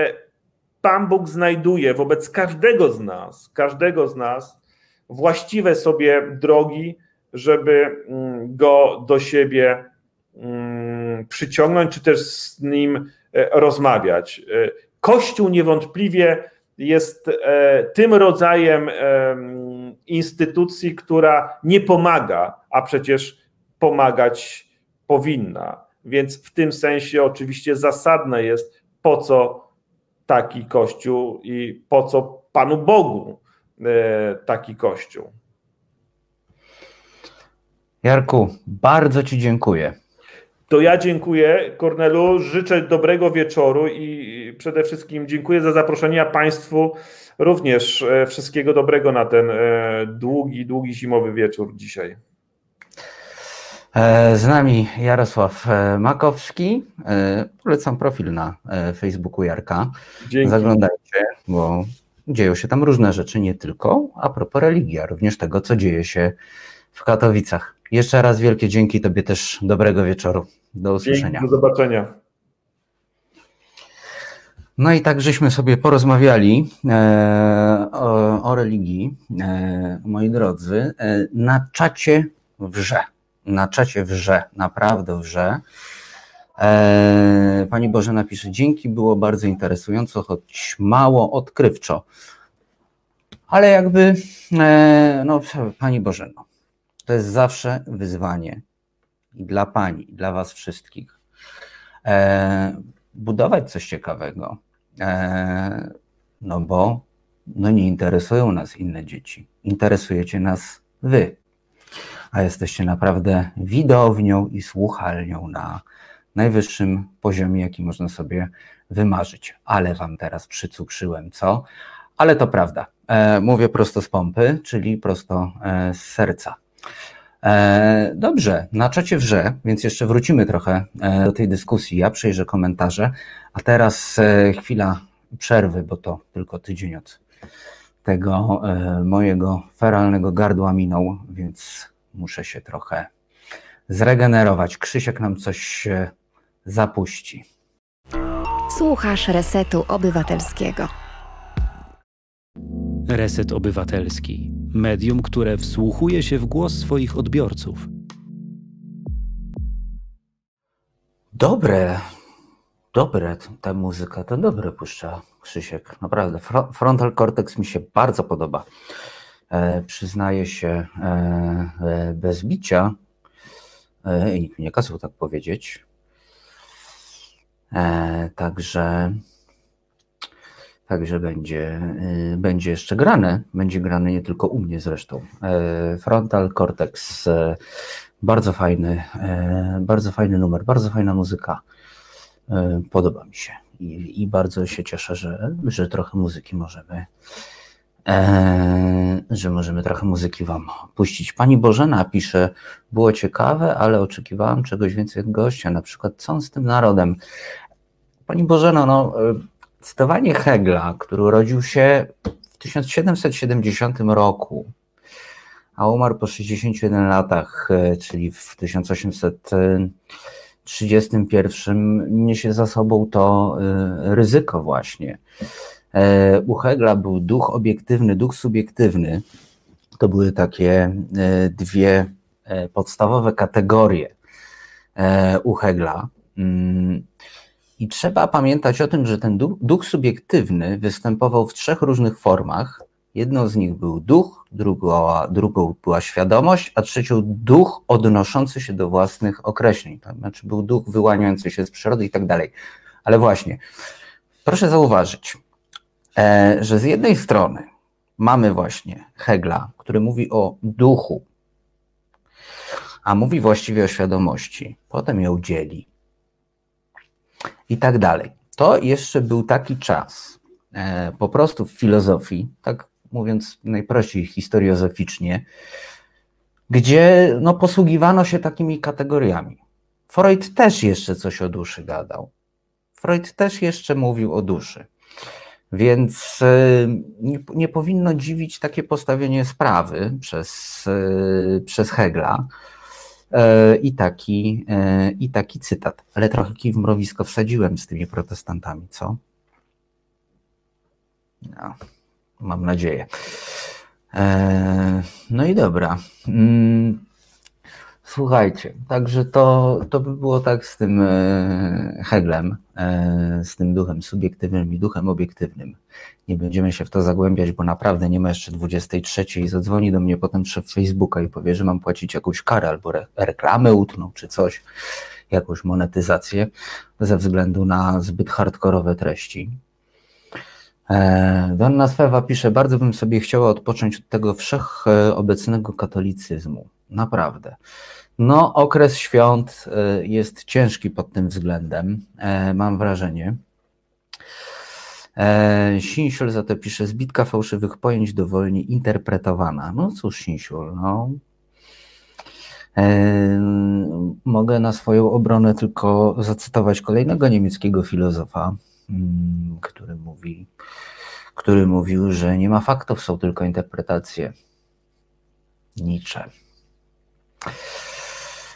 Pan Bóg znajduje wobec każdego z nas, każdego z nas właściwe sobie drogi, żeby mm, go do siebie Mm, przyciągnąć, czy też z nim e, rozmawiać. E, Kościół niewątpliwie jest e, tym rodzajem instytucji, która nie pomaga, a przecież pomagać powinna. Więc w tym sensie oczywiście zasadne jest, po co taki Kościół i po co Panu Bogu taki Kościół. Jarku, bardzo Ci dziękuję. To ja dziękuję Kornelu, życzę dobrego wieczoru i przede wszystkim dziękuję za zaproszenie, a Państwu również e, wszystkiego dobrego na ten e, długi, długi zimowy wieczór dzisiaj. E, z nami Jarosław Makowski. Polecam profil na Facebooku Jarka. Dzięki. Zaglądajcie, bo dzieją się tam różne rzeczy, nie tylko a propos religii, a również tego, co dzieje się w Katowicach. Jeszcze raz wielkie dzięki Tobie też dobrego wieczoru. Do usłyszenia. Dzięki, do zobaczenia. No i tak żeśmy sobie porozmawiali e, o, o, religii, e, moi drodzy, e, na czacie wrze. Na czacie wrze, naprawdę wrze. E, pani Bożena pisze, dzięki, było bardzo interesująco, choć mało odkrywczo. Ale jakby, e, no Pani Bożeno, to jest zawsze wyzwanie i dla Pani, i dla Was wszystkich. E, budować coś ciekawego, no bo no nie interesują nas inne dzieci, interesujecie nas Wy, a jesteście naprawdę widownią i słuchalnią na najwyższym poziomie, jaki można sobie wymarzyć. Ale wam teraz przycukrzyłem, co? Ale to prawda. E, mówię prosto z pompy, czyli prosto e, z serca. E, dobrze, na czacie wrze, więc jeszcze wrócimy trochę do tej dyskusji. Ja przejrzę komentarze, a teraz chwila przerwy, bo to tylko tydzień od tego mojego feralnego gardła minął, więc muszę się trochę zregenerować. Krzysiek nam coś zapuści. Słuchasz Resetu Obywatelskiego. Reset Obywatelski. Medium, które wsłuchuje się w głos swoich odbiorców. Dobre, dobre ta muzyka, to dobre puszcza Krzysiek, naprawdę. Frontal Cortex mi się bardzo podoba. E, przyznaję się e, e, bez bicia, i nie kazał tak powiedzieć, także, także będzie, będzie jeszcze grane. Będzie grane nie tylko u mnie zresztą. Frontal Cortex, bardzo fajny, bardzo fajny numer, bardzo fajna muzyka. Podoba mi się i, i bardzo się cieszę, że, że trochę muzyki możemy E, że możemy trochę muzyki Wam puścić. Pani Bożena pisze, było ciekawe, ale oczekiwałam czegoś więcej od gościa, na przykład co on z tym narodem. Pani Bożeno, no, e, cytowanie Hegla, który urodził się w 1770 roku, a umarł po 61 latach, e, czyli w 1831, niesie za sobą to ryzyko właśnie E, u Hegla był duch obiektywny, duch subiektywny. To były takie e, dwie e, podstawowe kategorie u Hegla. Mm, I trzeba pamiętać o tym, że ten duch, duch subiektywny występował w trzech różnych formach. Jedną z nich był duch, drugą, drugą była świadomość, a trzecią duch odnoszący się do własnych określeń. To znaczy był duch wyłaniający się z przyrody i tak dalej. Ale właśnie, proszę zauważyć, E, że z jednej strony mamy właśnie Hegla, który mówi o duchu, a mówi właściwie o świadomości, potem ją dzieli i tak dalej. To jeszcze był taki czas, e, po prostu w filozofii, tak mówiąc najprościej historiozoficznie, gdzie no, posługiwano się takimi kategoriami. Freud też jeszcze coś o duszy gadał. Freud też jeszcze mówił o duszy. Więc y, nie, nie, powinno dziwić takie postawienie sprawy przez, y, przez Hegla y, i taki, i taki cytat. Ale trochę kij w mrowisko wsadziłem z tymi protestantami, co? No, mam nadzieję. E, no i dobra. Słuchajcie, także to, to by było tak z tym e, Heglem, e, z tym duchem subiektywnym i duchem obiektywnym. Nie będziemy się w to zagłębiać, bo naprawdę nie ma jeszcze 23 i zadzwoni do mnie potem szef Facebooka i powie, że mam płacić jakąś karę albo re reklamę utną czy coś, jakąś monetyzację ze względu na zbyt hardkorowe treści. E, Donna Swewa pisze, bardzo bym sobie chciała odpocząć od tego wszechobecnego katolicyzmu. Naprawdę. No, okres świąt y, jest ciężki pod tym względem, e, mam wrażenie. E, Sinsiul za to pisze, zbitka fałszywych pojęć dowolnie interpretowana. No cóż, Sinsiul, no. E, mogę na swoją obronę tylko zacytować kolejnego niemieckiego filozofa, mm, który mówi, który mówił, że nie ma faktów, są tylko interpretacje. Nietzsche.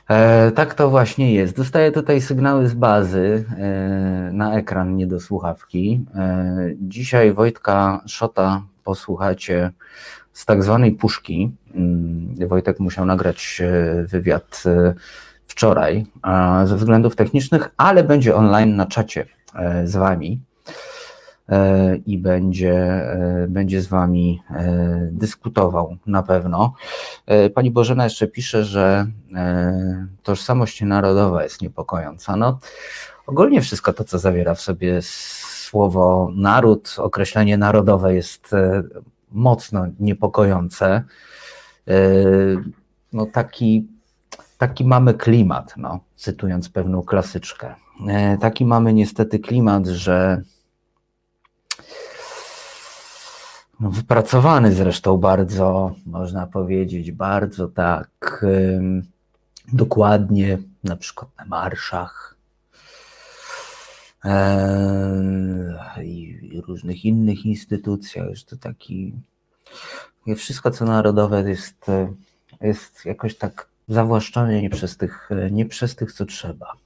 E, tak to właśnie jest. Dostaję tutaj sygnały z bazy e, na ekran, nie do słuchawki. E, dzisiaj Wojtka Szota posłuchacie z tak zwanej puszki. Mm, Wojtek musiał nagrać e, wywiad e, wczoraj ze względów technicznych, ale będzie online na czacie e, z wami i będzie, e, będzie z wami e, dyskutował na pewno. E, Pani Bożena jeszcze pisze, że e, tożsamość narodowa jest niepokojąca. No, ogólnie wszystko to, co zawiera w sobie słowo naród, określenie narodowe jest e, mocno niepokojące. E, No, taki, taki mamy klimat, no, cytując pewną klasyczkę. E, Taki mamy niestety klimat, że no, wypracowany zresztą bardzo, można powiedzieć, bardzo tak dokładnie, na przykład na marszach e, i, różnych innych instytucjach, że to taki wszystko co narodowe jest, e, jest jakoś tak zawłaszczone nie przez tych, nie przez tych co trzeba.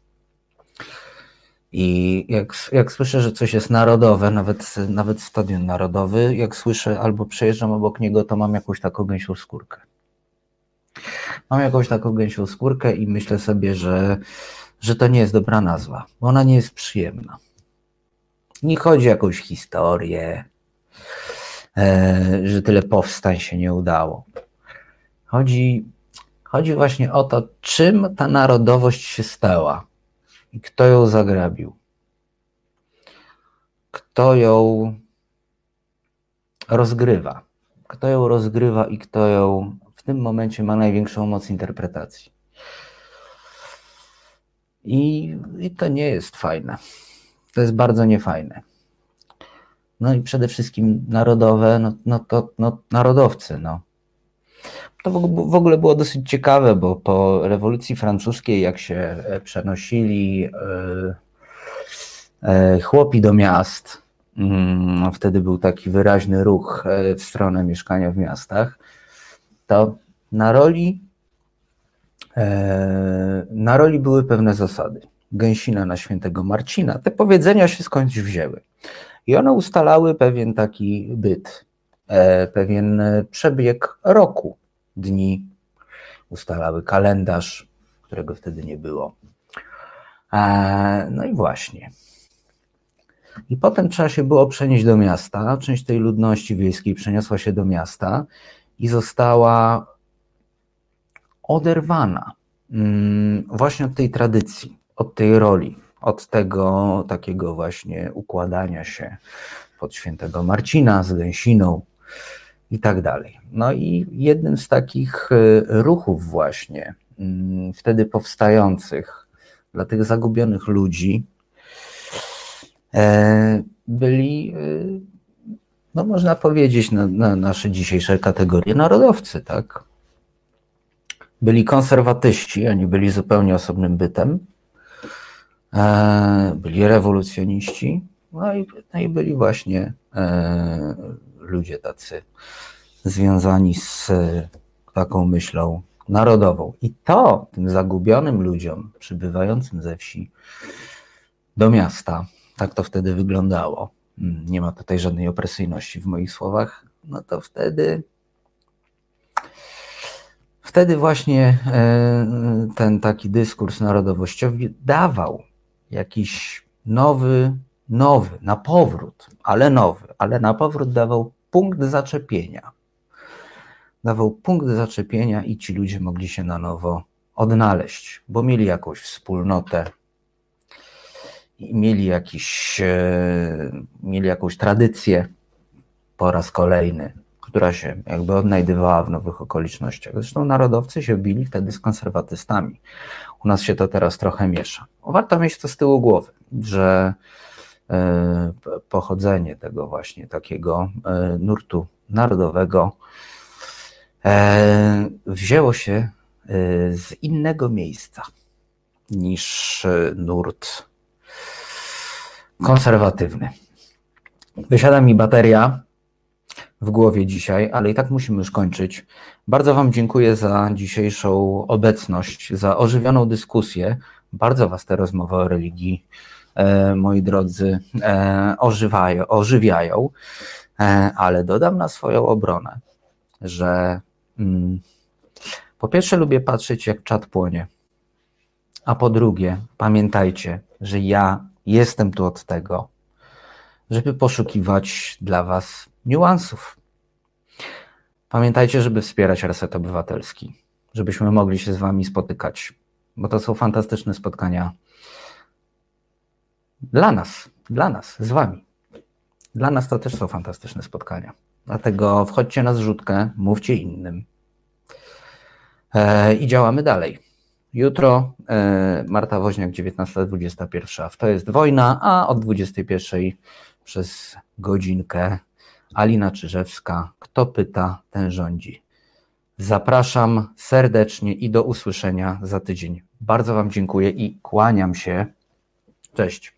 I jak, jak słyszę, że coś jest narodowe, nawet, nawet stadion narodowy, jak słyszę albo przejeżdżam obok niego, to mam jakąś taką gęsią skórkę. Mam jakąś taką gęsią skórkę i myślę sobie, że, że to nie jest dobra nazwa, bo ona nie jest przyjemna. Nie chodzi o jakąś historię, e, że tyle powstań się nie udało. Chodzi, chodzi właśnie o to, czym ta narodowość się stała i kto ją zagrabił. Kto ją rozgrywa. Kto ją rozgrywa i kto ją w tym momencie ma największą moc interpretacji. I, I to nie jest fajne. To jest bardzo niefajne. No i przede wszystkim narodowe, no, no to no, narodowcy. No. To w ogóle było dosyć ciekawe, bo po rewolucji francuskiej, jak się e, przenosili e, e, chłopi do miast, mm, wtedy był taki wyraźny ruch w stronę mieszkania w miastach, to na roli, na roli były pewne zasady. Gęsina na świętego Marcina. Te powiedzenia się skądś wzięły. I one ustalały pewien taki byt, pewien przebieg roku dni, ustalały kalendarz, którego wtedy nie było. No i właśnie. I potem trzeba się było przenieść do miasta. Część tej ludności wiejskiej przeniosła się do miasta i została oderwana mm, właśnie od tej tradycji, od tej roli, od tego takiego właśnie układania się pod świętego Marcina z gęsiną i tak dalej. No i jednym z takich e, ruchów właśnie mm, wtedy powstających dla tych zagubionych ludzi e, byli, e, no można powiedzieć, na, na nasze dzisiejsze kategorie narodowcy, tak? Byli konserwatyści, oni byli zupełnie osobnym bytem, byli rewolucjoniści, no i, no i byli właśnie ludzie tacy związani z taką myślą narodową. I to tym zagubionym ludziom przybywającym ze wsi do miasta, tak to wtedy wyglądało. Mm, nie ma tutaj żadnej opresyjności w moich słowach. No to wtedy wtedy właśnie e, ten taki dyskurs narodowościowy dawał jakiś nowy, nowy, na powrót, ale nowy, ale na powrót dawał punkt zaczepienia. Dawał punkt zaczepienia i ci ludzie mogli się na nowo odnaleźć, bo mieli jakąś wspólnotę, mieli, jakiś, e, mieli jakąś tradycję po raz kolejny, która się jakby odnajdywała w nowych okolicznościach. Zresztą narodowcy się bili wtedy z konserwatystami. U nas się to teraz trochę miesza. Warto mieć to z tyłu głowy, że pochodzenie tego właśnie takiego e, nurtu narodowego e, wzięło się z innego miejsca niż nurt konserwatywny. Wysiada mi bateria, w głowie dzisiaj, ale i tak musimy już kończyć. Bardzo Wam dziękuję za dzisiejszą obecność, za ożywioną dyskusję. Bardzo Was te rozmowy o religii, e, moi drodzy, e, ożywają, ożywiają, e, ale dodam na swoją obronę, że mm, po pierwsze lubię patrzeć, jak czat płonie, a po drugie, pamiętajcie, że ja jestem tu od tego, żeby poszukiwać dla Was niuansów. Pamiętajcie, żeby wspierać Reset Obywatelski, żebyśmy mogli się z Wami spotykać, bo to są fantastyczne spotkania dla nas, dla nas, z Wami. Dla nas to też są fantastyczne spotkania. Dlatego wchodźcie na zrzutkę, mówcie innym. E, I działamy dalej. Jutro e, Marta Woźniak, 19.21. W To jest wojna, a od 21 przez godzinkę Alina Czyżewska. Kto pyta, ten rządzi. Zapraszam serdecznie i do usłyszenia za tydzień. Bardzo Wam dziękuję i kłaniam się. Cześć.